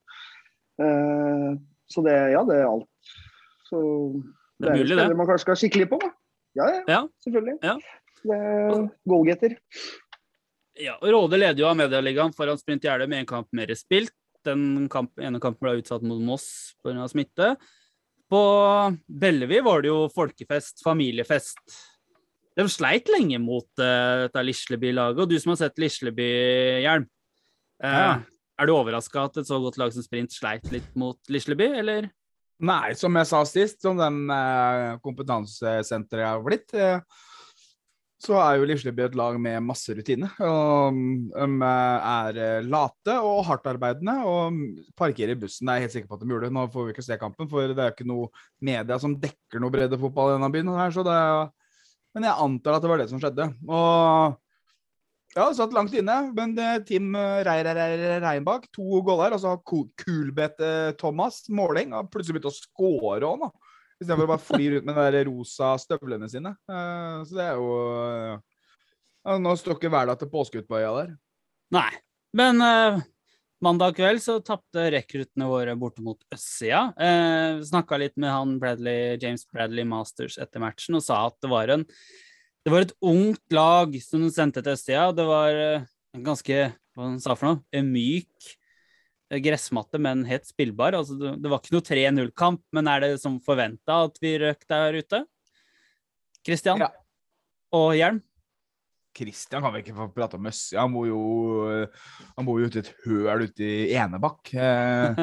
Eh, så det, ja, det er alt. Så Det er mulig, det. Det man kanskje skal skikkelig på. Da. Ja, ja, Ja. selvfølgelig. Ja. Er goalgetter. Ja, og Råde leder jo av Medialigaen foran Sprint Jeløy med en kamp mer spilt. Den kamp, ene kampen ble utsatt mot Moss pga. smitte. På Bellevi var det jo folkefest, familiefest. De sleit lenge mot uh, dette Lisleby-laget, og du som har sett Lisleby-hjelm, uh, Ja. er du overraska at et så godt lag som Sprint sleit litt mot Lisleby, eller? Nei, som jeg sa sist, som den uh, kompetansesenteret har blitt, eh, så er jo Lisleby et lag med masse rutine. Og de er eh, late og hardtarbeidende og parkerer bussen. Det er jeg helt sikker på at de gjorde. Nå får vi ikke se kampen, for det er ikke noe media som dekker noe breddefotball i denne byen. Her, det men jeg antar at det var det som skjedde. Og ja, det satt langt inne, men det eh, Reir- Reir- Reinbakk, to goller. Og så har Kulbeth Thomas Måling har plutselig begynt å score òg, nå. Istedenfor å bare fly rundt med de der rosa støvlene sine. Eh, så det er jo eh, ja, Nå står ikke hverdag til påskeutbøya der. Nei. Men uh, mandag kveld så tapte rekruttene våre borte mot østsida. Uh, Snakka litt med han Bradley, James Bradley Masters etter matchen og sa at det var en det var et ungt lag som de sendte til østsida. Det var en ganske hva han sa for noe, en myk gressmatte, men helt spillbar. Altså, det, var ikke noe 3-0-kamp, men er det som forventa at vi røk der ute? Kristian Ja. og Hjelm? Kristian kan vi ikke få prate om Øssia. Han bor jo Han bor jo ute i et høl ute i Enebakk. Eh,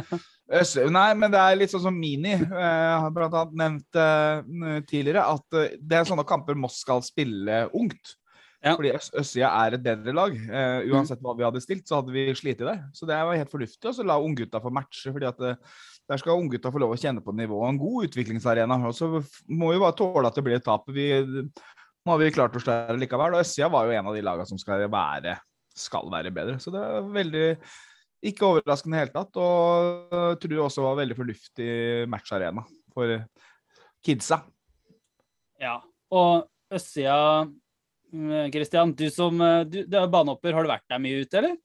nei, men det er litt sånn som Mini eh, har blant annet nevnt eh, tidligere, at eh, det er sånne kamper Moss skal spille ungt. Ja. Fordi Øs Øssia er et bedre lag. Uh, uansett hva vi hadde stilt, så hadde vi slitt der. Så det var helt fornuftig å så la unggutta få matche. fordi at uh, der skal unggutta få lov å kjenne på nivået. En god utviklingsarena. Og så må vi bare tåle at det blir et tap. Vi, nå har vi klart oss der likevel. Og Østsida var jo en av de lagene som skal være, skal være bedre. Så det er veldig ikke overraskende i det hele tatt. Og jeg tror det også var veldig fornuftig matcharena for kidsa. Ja, og østsida Kristian, du som eh, du, du er banehopper, har du vært der mye ute, eller?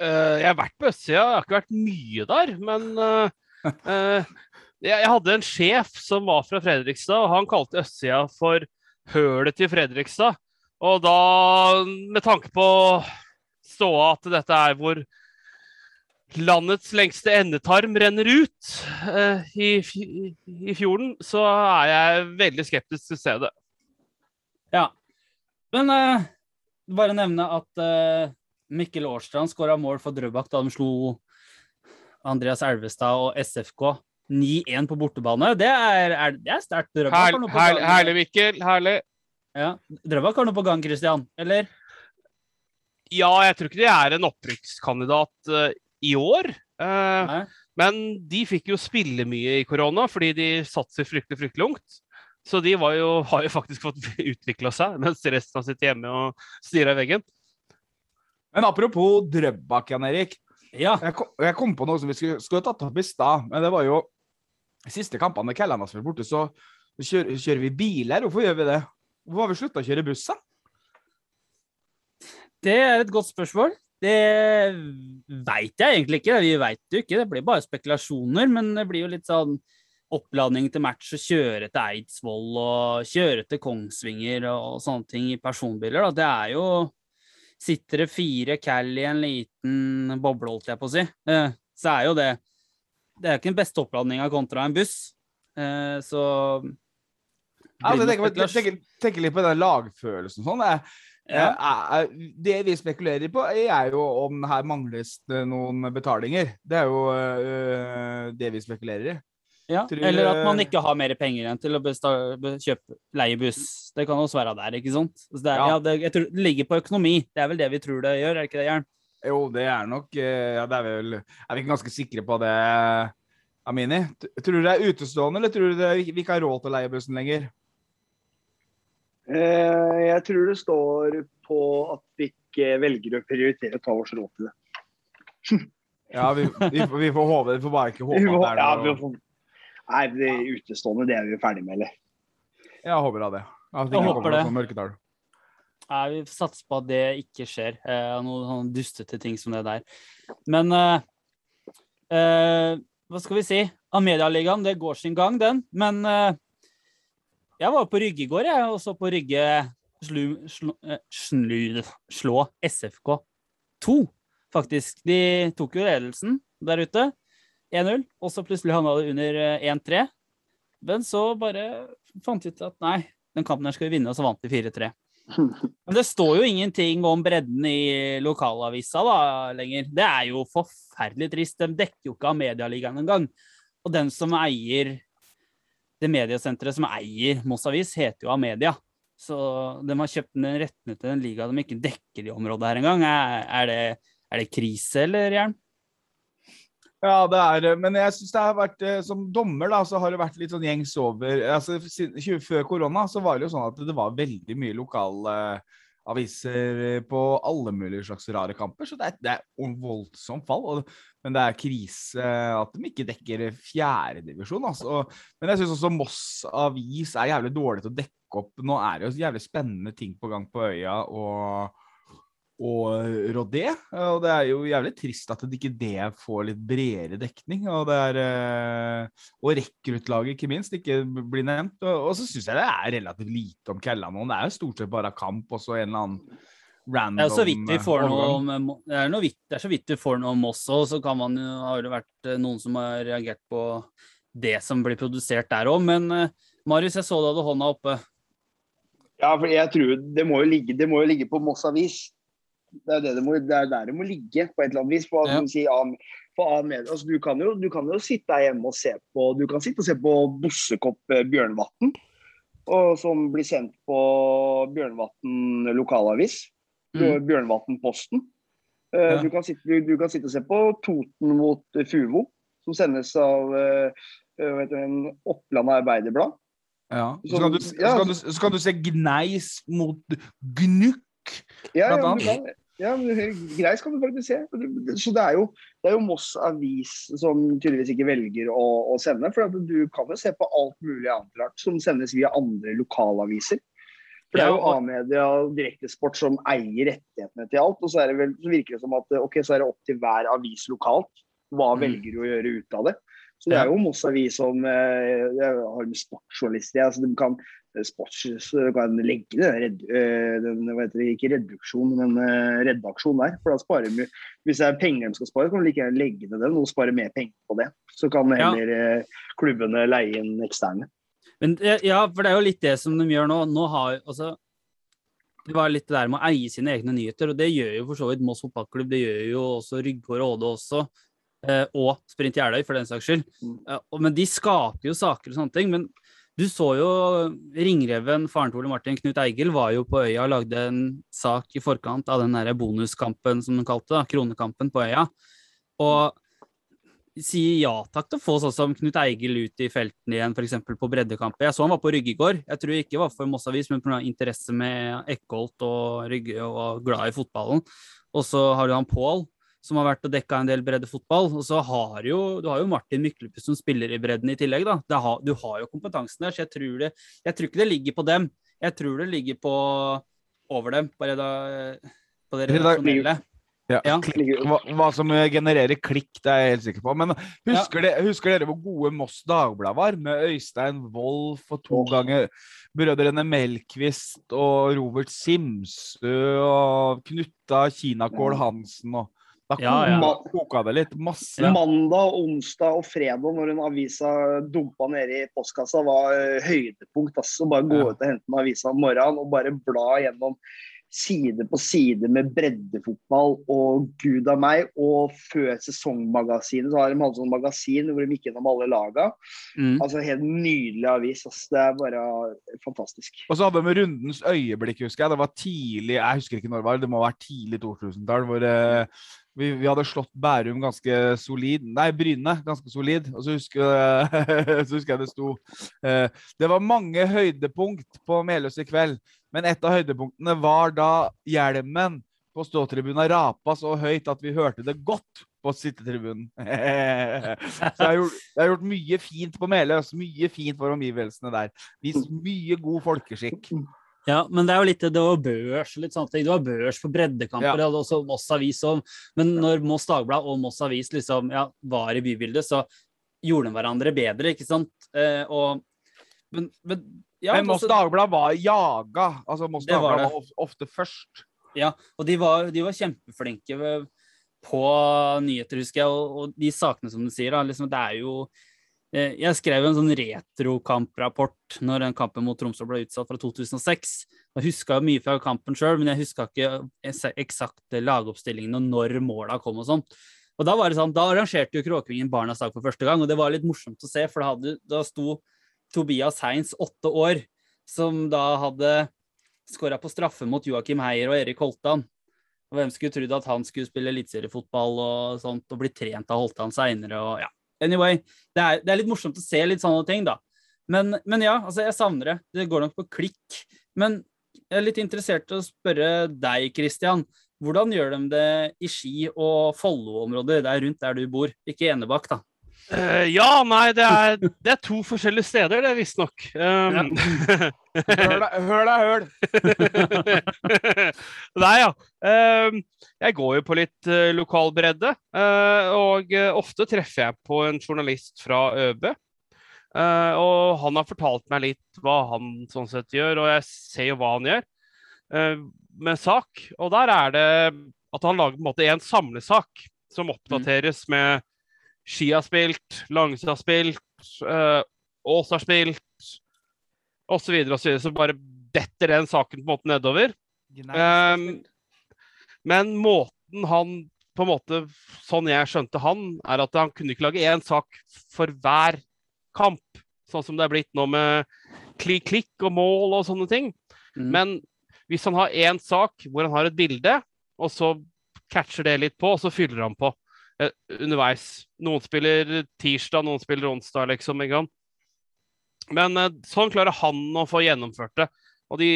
Uh, jeg har vært på østsida, jeg har ikke vært mye der. Men uh, uh, jeg, jeg hadde en sjef som var fra Fredrikstad, og han kalte østsida for hølet til Fredrikstad. Og da, med tanke på ståa at dette er hvor landets lengste endetarm renner ut i, i fjorden, så er jeg veldig skeptisk til stedet. Ja. Men eh, bare nevne at eh, Mikkel Årstrand skåra mål for Drøbak da de slo Andreas Elvestad og SFK 9-1 på bortebane. Det er, er, det er sterkt. Drøbak har noe på gang. herlig Mikkel. Herlig. Ja. Drøbak har noe på gang, Christian? Eller? Ja, jeg tror ikke de er en opprykkskandidat uh, i år. Uh, men de fikk jo spille mye i korona fordi de satser fryktelig, fryktelig ungt. Så de var jo, har jo faktisk fått utvikla seg, mens resten har sittet hjemme og stirra i veggen. Men apropos Drøbak, Jan Erik. Ja. Jeg kom, jeg kom på noe som vi skulle, skulle tatt opp i stad, men det var jo siste kampene Kellan har spilt borte, så kjører, kjører vi biler. Hvorfor gjør vi det? Hvorfor har vi slutta å kjøre buss, da? Det er et godt spørsmål. Det veit jeg egentlig ikke. Vi veit jo ikke. Det blir bare spekulasjoner. Men det blir jo litt sånn oppladning til match og kjøre til Eidsvoll og kjøre til Kongsvinger og sånne ting i personbiler, da. Det er jo Sitter det fire cal i en liten boble, holdt jeg på å si, eh, så er jo det Det er ikke den beste oppladninga kontra en buss. Eh, så altså, jeg tenker, tenker, tenker litt på den lagfølelsen sånn. Jeg- Ja. Det vi spekulerer på, er jo om her mangles det noen betalinger. Det er jo det vi spekulerer i. Ja, Tror- eller at man ikke har mer penger igjen til å kjøpe leiebuss. Det kan også være der, ikke sant? Så det, er, Ja. ja. det, jeg tror det ligger på økonomi. Det er vel det vi tror det gjør, er det ikke det, Jern? Jo, det er nok øh, Ja, det er vel Er vi ikke ganske sikre på det, Amini? Tror du det er utestående, eller tror du det, vi ikke har råd til å leie bussen lenger? Eh, jeg tror det står på at vi ikke velger å prioritere å ta oss råd til det. Ja, vi, vi, får- vi får håpe Vi får bare ikke håpe at det er noe får- Nei, det utestående det er vi ferdig med, eller? Jeg håper da det. At det Jeg håper kommer det. mørketall. Nei, vi satser på at det ikke skjer. Eh, noen sånne dustete ting som det der. Men eh, eh, hva skal vi si? Amedialigaen, det går sin gang, den. Men eh, jeg var på Rygge i går, jeg, og så på Rygge slu, slu, slu, slå SFK 2, faktisk. De tok jo ledelsen der ute. 1-0, og så plutselig havna det under eh, 1-3. Men så bare fant vi ut at nei, den kampen her skal vi vinne, og så vant vi 4-3. Men det står jo ingenting om bredden i lokalavisa da lenger. Det er jo forferdelig trist. De dekker jo ikke av Medialigaen engang. Og den som eier det mediesenteret som eier Moss Avis, heter jo Amedia. Så de har kjøpt den rettene til en liga de ikke dekker i området her engang. Er, er, det, er det krise, eller, Jern? Ja, det er det. Men jeg syns det har vært eh, Som dommer, da, så har det vært litt sånn gjengs over altså, Før korona så var det jo sånn at det var veldig mye lokale eh, eh, på alle mulige slags rare kamper. Så det er, det er voldsomt fall. Og, men det er krise at de ikke dekker fjerdedivisjon. Altså. Men jeg syns også Moss Avis er jævlig dårlig til å dekke opp. Nå er det jo jævlig spennende ting på gang på øya. og og Rodé. Og det er jo jævlig trist at det ikke det får litt bredere dekning. Og det er eh, Og rekruttlaget, ikke minst, ikke blir nevnt. Og, og så syns jeg det er relativt lite om Kella. Det er jo stort sett bare kamp og så en eller annen random Det er, så vidt vi får noe overgang. om, det, er noe vidt, det er så vidt vi får noe om Moss òg, så kan man jo, har det vært eh, noen som har reagert på det som blir produsert der òg. Men eh, Marius, jeg så du hadde hånda oppe. Ja, for jeg tror det må jo ligge, det må jo ligge på Moss Avis. Det er, det, det, må, det er der det må ligge, på et eller annet vis. På, Ja. ja. si, A- på A med, altså, du, kan jo, du kan jo sitte der hjemme og se på Du kan sitte og se på Bossekopp eh, Bjørnvatn, og, som blir sendt på Bjørnvatn lokalavis. Mm. Bjørnvatn-posten. Eh, Ja. du, kan sitte, du, du kan sitte og se på Toten mot Fuvo, som sendes av eh, eh, du, en Oppland Arbeiderblad. Ja. Så, kan du, så, kan du, så kan du se Gneis mot Gnukk. Ja, ja, Blant annet. Ja Greit skal du faktisk se. Så det er jo, det er jo Moss Avis som tydeligvis ikke velger å, å sende. For du kan jo se på alt mulig annet rart som sendes via andre lokalaviser. For det er jo A-media og Direktesport som eier rettighetene til alt. Og så, er det vel, så virker det som at ok, så er det opp til hver avis lokalt. Hva Mm. velger du å gjøre ut av det? Så det er jo Moss Avis som eh, har en sportsjournalist i. Altså, de kan sports, kan legge det, den, red, eh, den heter det, ikke reduksjon, men eh, redaksjon der. For da sparer de Hvis det er penger de skal spare, kan de like gjerne legge ned den og spare mer penger på det. Så kan heller ja. klubbene leie inn eksterne. Men eh, ja, for det er jo litt det som de gjør nå. Nå har altså Det var litt det der med å eie sine egne nyheter, og det gjør jo for så vidt Moss fotballklubb. Det gjør jo også Rygge og Råde også. Eh, Og Sprint Jeløy, for den saks skyld. Mm. Eh, Men de skaper jo saker og sånne ting. Men du så jo Ringreven, faren til Ole Martin, Knut Eigil, var jo på øya og lagde en sak i forkant av den der bonuskampen, som de kalte det, kronekampen på øya. Og sier ja takk til å få sånn som Knut Eigil ut i felten igjen, f.eks. på breddekamp. Jeg så han var på Rygge i går. Jeg tror ikke det var for Moss Avis, men pga. interesse med Eckholt og Rygge og glad i fotballen. Og så har du han Pål, som har vært og dekka en del breddefotball. Og så har jo, du har jo Martin Myklebust som spiller i bredden i tillegg, da. Det har, du har jo kompetansen der, så jeg tror, det, jeg tror ikke det ligger på dem. Jeg tror det ligger på over dem, på, reda, på det Redak- redaksjonelle. Ja, Ja. Hva, hva som genererer klikk, det er jeg helt sikker på. Men husker, det, husker dere hvor gode Moss Dagblad var? Med Øystein Wolff og to ganger brødrene Melkvist og Robert Simsø og Knutta Kinakål Hansen og Da Ja, ja. koka, koka det litt. Masse. Mandag, onsdag og fredag når en avisa dumpa nede i postkassa, var eh, høydepunkt. Altså. Bare gå Ja. ut og hente en avisa om morgenen og bare bla gjennom side på side med breddefotball og gud av meg. Og før sesongmagasinet så har de hatt sånn magasin hvor de gikk gjennom alle laga. Mm. Altså Helt nydelig avis. Altså, Det er bare fantastisk. Og så hadde de Rundens øyeblikk, husker jeg. Det var tidlig, jeg husker ikke når det var, det må være tidlig 2000-tall. hvor eh, vi, vi hadde slått Bærum ganske solid, nei, Bryne ganske solid. Og så husker, jeg- så husker jeg det sto eh, Det var mange høydepunkt på Meløs i kveld, men et av høydepunktene var da hjelmen på ståtribunen rapa så høyt at vi hørte det godt på sittetribunen. så jeg har, gjort, jeg har gjort mye fint på Meløs, mye fint for omgivelsene der. Vist mye god folkeskikk. Ja, men det er jo litt det var børs litt sånne ting. Det var børs på breddekamper, Ja. det hadde også Moss Avis òg. Men når Moss Dagblad og Moss Avis liksom ja, var i bybildet, så gjorde de hverandre bedre, ikke sant? Eh, og Men, men ja, Men Moss altså- Dagblad var jaga. Altså Moss Dagblad var var ofte først. Ja, og de var, de var kjempeflinke ved- på nyheter, husker jeg. Og, og de sakene som du sier, da, liksom, det er jo eh, Jeg skrev en sånn retrokamprapport når den kampen mot Tromsø ble utsatt fra 2006. Jeg huska mye fra kampen sjøl, men jeg huska ikke eksakte lagoppstillingen og når måla kom og sånt. Og da var det sånn, da arrangerte jo Kråkevingen Barnas dag for første gang, og det var litt morsomt å se, for da, hadde, da sto Tobias Heins, åtte år, som da hadde skåra på straffe mot Joakim Heier og Erik Holtan. Og hvem skulle trodd at han skulle spille eliteseriefotball og sånt, og bli trent av Holtan seinere og ja. Anyway, det er, det er litt morsomt å se litt sånne ting, da. Men, men ja, altså, jeg savner det. Det går nok på klikk. Men jeg er litt interessert i å spørre deg, Christian. Hvordan gjør de det i Ski- og Follo-området, der rundt der du bor? Ikke Enebakk, da. Eh, ja, nei, det er, det er to forskjellige steder, det visstnok. Um, deg, hør deg høl! Nei, ja. Um, jeg går jo på litt uh, lokal bredde, eh, og ofte treffer jeg på en journalist fra ØB. Og han har fortalt meg litt hva han sånn sett gjør, og jeg ser jo hva han gjør med sak. Og der er det at han lager på en måte en samlesak som oppdateres med Ski har spilt, Langse har spilt, uh, Ås har spilt, osv. Og så, så bare detter den saken på en måte nedover. Um, men måten han på en måte, Sånn jeg skjønte han, er at han kunne ikke lage én sak for hver kamp. Sånn som det er blitt nå med klikk-klikk og mål og sånne ting. Mm. Men hvis han har én sak hvor han har et bilde, og så catcher det litt på, og så fyller han på eh, underveis. Noen spiller tirsdag, noen spiller onsdag, liksom. en gang. Men eh, sånn klarer han å få gjennomført det. Og de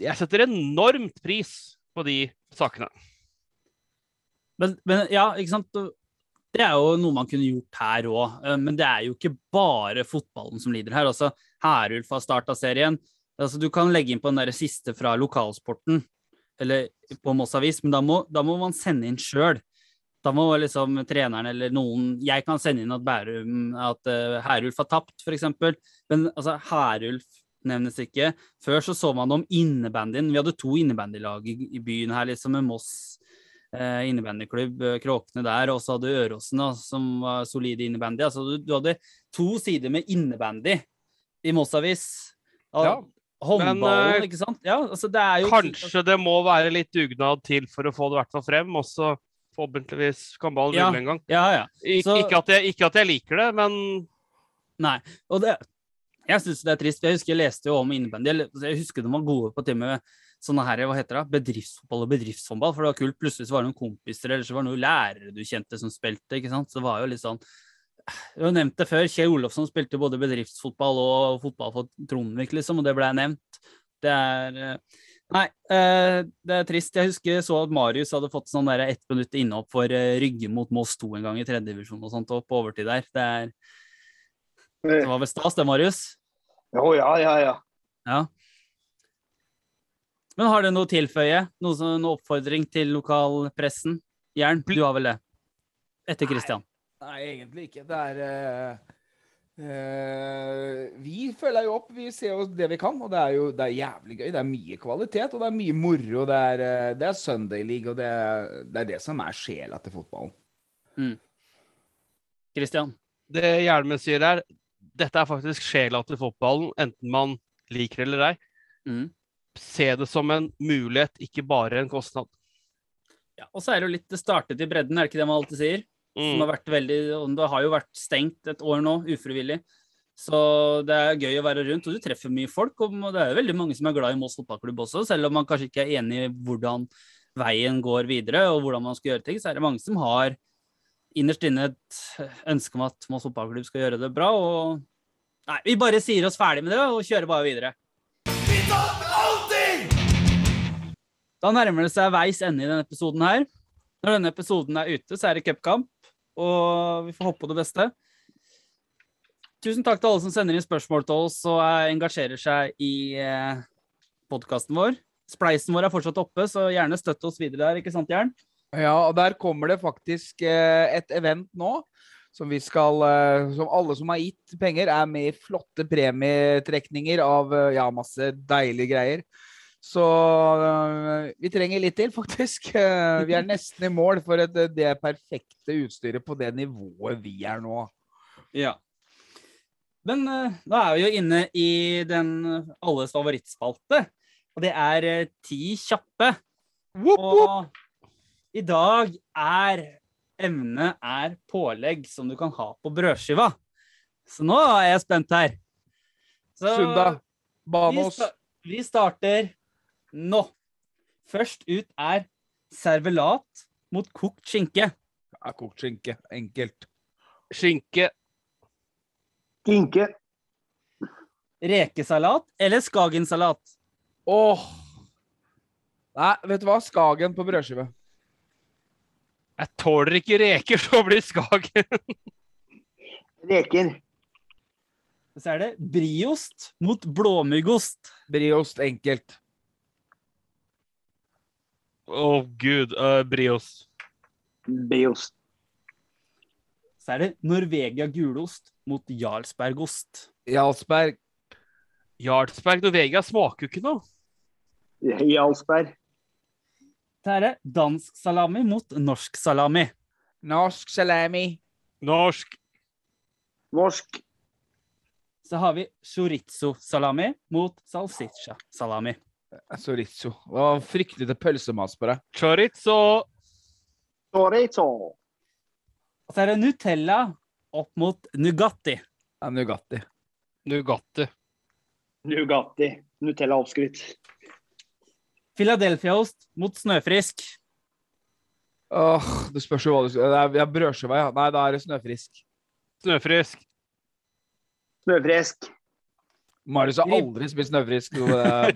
Jeg setter enormt pris på de sakene. Men, men ja, ikke sant. Det er jo noe man kunne gjort her òg, men det er jo ikke bare fotballen som lider her. Altså, Herulf har starta serien. Altså, du kan legge inn på den der siste fra lokalsporten, eller på Moss Avis, men da må, da må man sende inn sjøl. Da må liksom treneren eller noen Jeg kan sende inn at Bærum At uh, Herulf har tapt, f.eks. Men altså, Herulf nevnes ikke. Før så så man om innebandyen. Vi hadde to innebandylag i, i byen her, liksom, med Moss eh, innebandyklubb, eh, Kråkene der, og så hadde Øråsen, da, som var solide innebandy. Altså, du, du hadde to sider med innebandy i Moss Avis. Ja, Håndballen, men, eh, ikke sant? Ja, altså det jo Kanskje det må være litt dugnad til for å få det i hvert fall frem. Forhåpentligvis kan ballen Ja. rulle en gang. Ja, ja. Ik ikke, at jeg, ikke at jeg liker det, men Nei. Og det Jeg syns det er trist. Jeg husker jeg leste jo om innebandy. Jeg husker de var gode på til og med sånne her, hva heter det, bedriftsfotball og bedriftshåndball. For det var kult. Plutselig så var det noen kompiser eller så var det noen lærere du kjente som spilte. ikke sant? Så det var jo litt sånn Jeg har nevnt det før. Kjell Olofsson spilte både bedriftsfotball og fotball for Trondvik, liksom, og det ble nevnt. Det er eh, Nei, eh, det er trist. Jeg husker så at Marius hadde fått sånn der ett minutt innhopp for eh, Rygge mot Moss 2 en gang i tredjedivisjon og sånt, og på overtid der. Det, er, det var vel stas, det, Marius? Å ja, ja, ja. Ja. Men har du noe å tilføye? Noe, som- noe oppfordring til lokalpressen? Jern, du har vel det? Etter Christian. Nei, egentlig ikke. Det er eh, eh, Vi følger jo opp. Vi ser jo det vi kan, og det er jo det er jævlig gøy. Det er mye kvalitet, og det er mye moro. Det er, eh, det er Sunday League, og det er, det er det som er sjela til fotballen. Christian. Det Hjelmen sier her, dette er faktisk sjela til fotballen, enten man liker det eller ei. Mm. Se det som en mulighet, ikke bare en kostnad. Ja, og så er det jo litt Det startet i bredden, er det ikke det man alltid sier? Som Mm. har vært veldig, det har jo vært stengt et år nå, ufrivillig. Så det er gøy å være rundt, og du treffer mye folk. Og det er jo veldig mange som er glad i Moss fotballklubb også, selv om man kanskje ikke er enig i hvordan veien går videre, og hvordan man skal gjøre ting, så er det mange som har innerst inne et ønske om at Moss fotballklubb skal gjøre det bra. og Nei, vi bare sier oss ferdig med det og kjører bare videre. Da nærmer det seg veis ende i denne episoden her. Når denne episoden er ute, så er det cupkamp, og vi får håpe på det beste. Tusen takk til alle som sender inn spørsmål til oss og engasjerer seg i eh, podkasten vår. Spleisen vår er fortsatt oppe, så gjerne støtt oss videre der, ikke sant, Jern? Ja, og der kommer det faktisk eh, et event nå. Som skal eh, Som alle som har gitt penger, er med i flotte premietrekninger av ja, masse deilige greier. Så eh, vi trenger litt til, faktisk. Vi er nesten i mål for et, det perfekte utstyret på det nivået vi er nå. Ja. Men da nå er vi jo inne i den alles favorittspalte, og det er Ti kjappe. Woop, woop. Og i dag er emnet er pålegg som du kan ha på brødskiva. Så nå er jeg spent her. Så Sunda, vi, Banos. sta vi starter nå. Først ut er servelat mot kokt skinke. Ja, kokt skinke. Enkelt. Skinke, Skinke. Rekesalat eller skagensalat? Åh! Nei, vet du hva? Skagen på brødskive. jeg tåler ikke reker, så blir Skagen. Reker. Så er det briost mot blåmuggost. Briost enkelt. Å gud, uh, Brios. Beost. Så er det Norvegia gulost mot Jarlsbergost. Jarlsberg. Jarlsberg Norvegia smaker jo ikke noe. Jarlsberg. Så er det dansk salami mot norsk salami. Norsk salami. Norsk. Norsk. Så har vi chorizo-salami mot salsiccia-salami. Chorizo. Det var fryktelig til pølsemas på det. Chorizo. Chorizo. Og så er det Nutella opp mot Nugatti. Ja, Nugatti. Nugatti. Nugatti. Nutella oppskrytt. Philadelphia-ost mot snøfrisk. Åh, det spørs jo hva du skal Det er, er brødskive, ja. Nei, da er det snøfrisk. Snøfrisk. Snøfresk. Marius har aldri spist snøfrisk. er.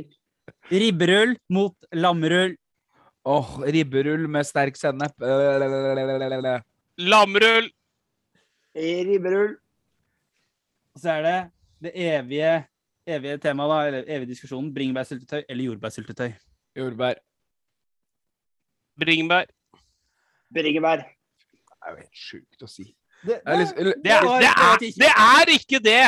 Ribberull mot lammerull. Åh, ribberull med sterk sennep. Lammerull. Ribberull. Og så er det det evige, evige temaet, da, eller evige diskusjonen. Bringebærsyltetøy eller jordbærsyltetøy. Jordbær. Bringebær. Bringebær. Det er jo helt sjukt å si. Det, er Det er, det, er, er ikke det!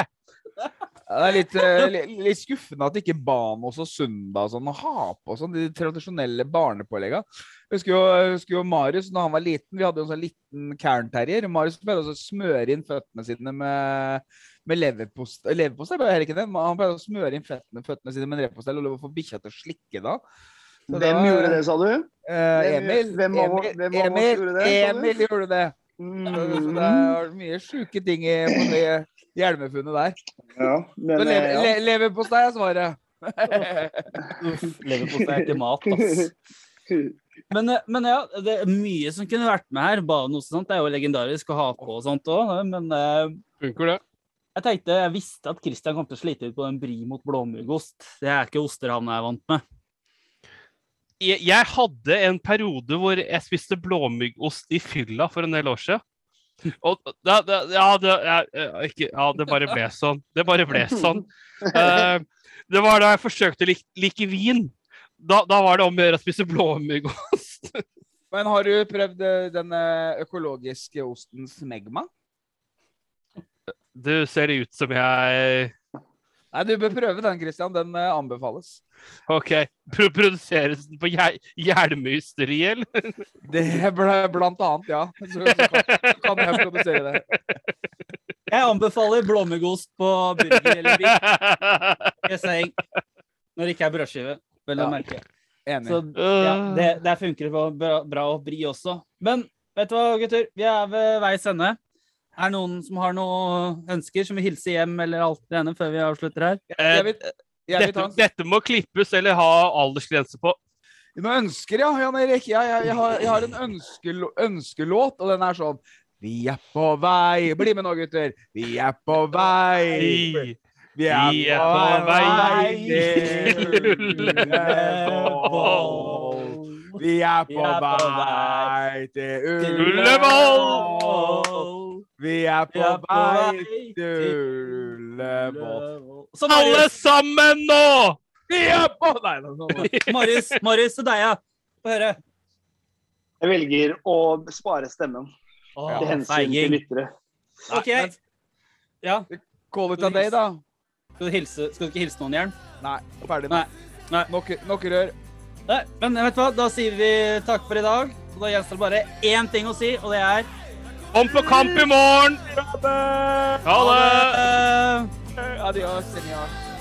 det er litt, uh, litt skuffende at ikke Banos og Sunda og sånn har på sånn de tradisjonelle barnepålegga. Jeg husker jo, husker jo Marius da han var liten. Vi hadde jo en sånn liten Cairn-terrier. Marius pleide å smøre inn føttene sine med, med leverpost. Leverpostei var heller ikke det. Han pleide å smøre inn føttene, føttene sine med leverpostell og få bikkja til å slikke da. Så Hvem var- gjorde det, sa du? Eh, Emil. hvem av Emil, hvem av Emil, gjorde det. Emil gjorde det. Så Mm. det er mye sjuke ting i på det hjelmefunnet der. Ja, men, men lever, eh, ja. le, leverpostei er svaret. Uff, leverpostei er ikke mat, ass. Men, eh, men ja, det er mye som kunne vært med her. Banos og sånt det er jo legendarisk å ha på og sånt òg. Men eh, Funker det? jeg tenkte, jeg visste at Christian kom til å slite ut på den bri mot blåmuggost. Det er ikke oster jeg er vant med. Jeg, hadde en periode hvor jeg spiste blåmyggost i fylla for en del år siden. Og da, da, ja, det, jeg, jeg, ikke, ja, det bare ble sånn. Det bare ble sånn. Uh, det var da jeg forsøkte å like, like vin. Da, da var det om å gjøre å spise blåmyggost. Men har du prøvd eh, den eh, økologiske osten Smegma? Du ser ut som jeg Nei, du bør prøve den, Christian. Den uh, anbefales. OK. Pro produseres den på Hje- eller? Det ble blant annet, ja. Så, så kan, kan jeg produsere det. Jeg anbefaler blåmuggost på burger eller biff. Saying. Når det ikke er brødskive, vel å Ja. merke. Enig. Så ja, det, det funker på bra, bra å bri også. Men vet du hva, gutter? Vi er ved veis ende. Er det noen som har noen ønsker, som vil hilse hjem eller alt det ene før vi avslutter her? Eh, jeg vil, jeg vil ta dette, en dette må klippes eller ha aldersgrense på. Noen ønsker, ja, Jan Erik. Ja, jeg, jeg, har, jeg har en ønskelå, ønskelåt, og den er sånn Vi er på vei Bli med nå, gutter. Vi er på vei. Vi er, Vi er på vei til Ullevål. Vi Vi på er på vei til Ullevål. Vi er Vi på er på vei vei til Ullevål. Så Alle sammen nå! Vi er på Nei, nei, nei. Marius, Marius og deg, ja. Få høre. Jeg velger å spare stemmen Åh, til hensyn til lyttere. OK. Ja, Call it a day, da. skal du, hilse, skal du ikke hilse noen, Jern? Nei, ferdig. Nei. Nei. Nok, nok rør. Nei, men vet du hva? Da sier vi takk for i dag. Og da gjenstår det bare én ting å si, og det er Kom på kamp i morgen! Ha det! Adios, senor.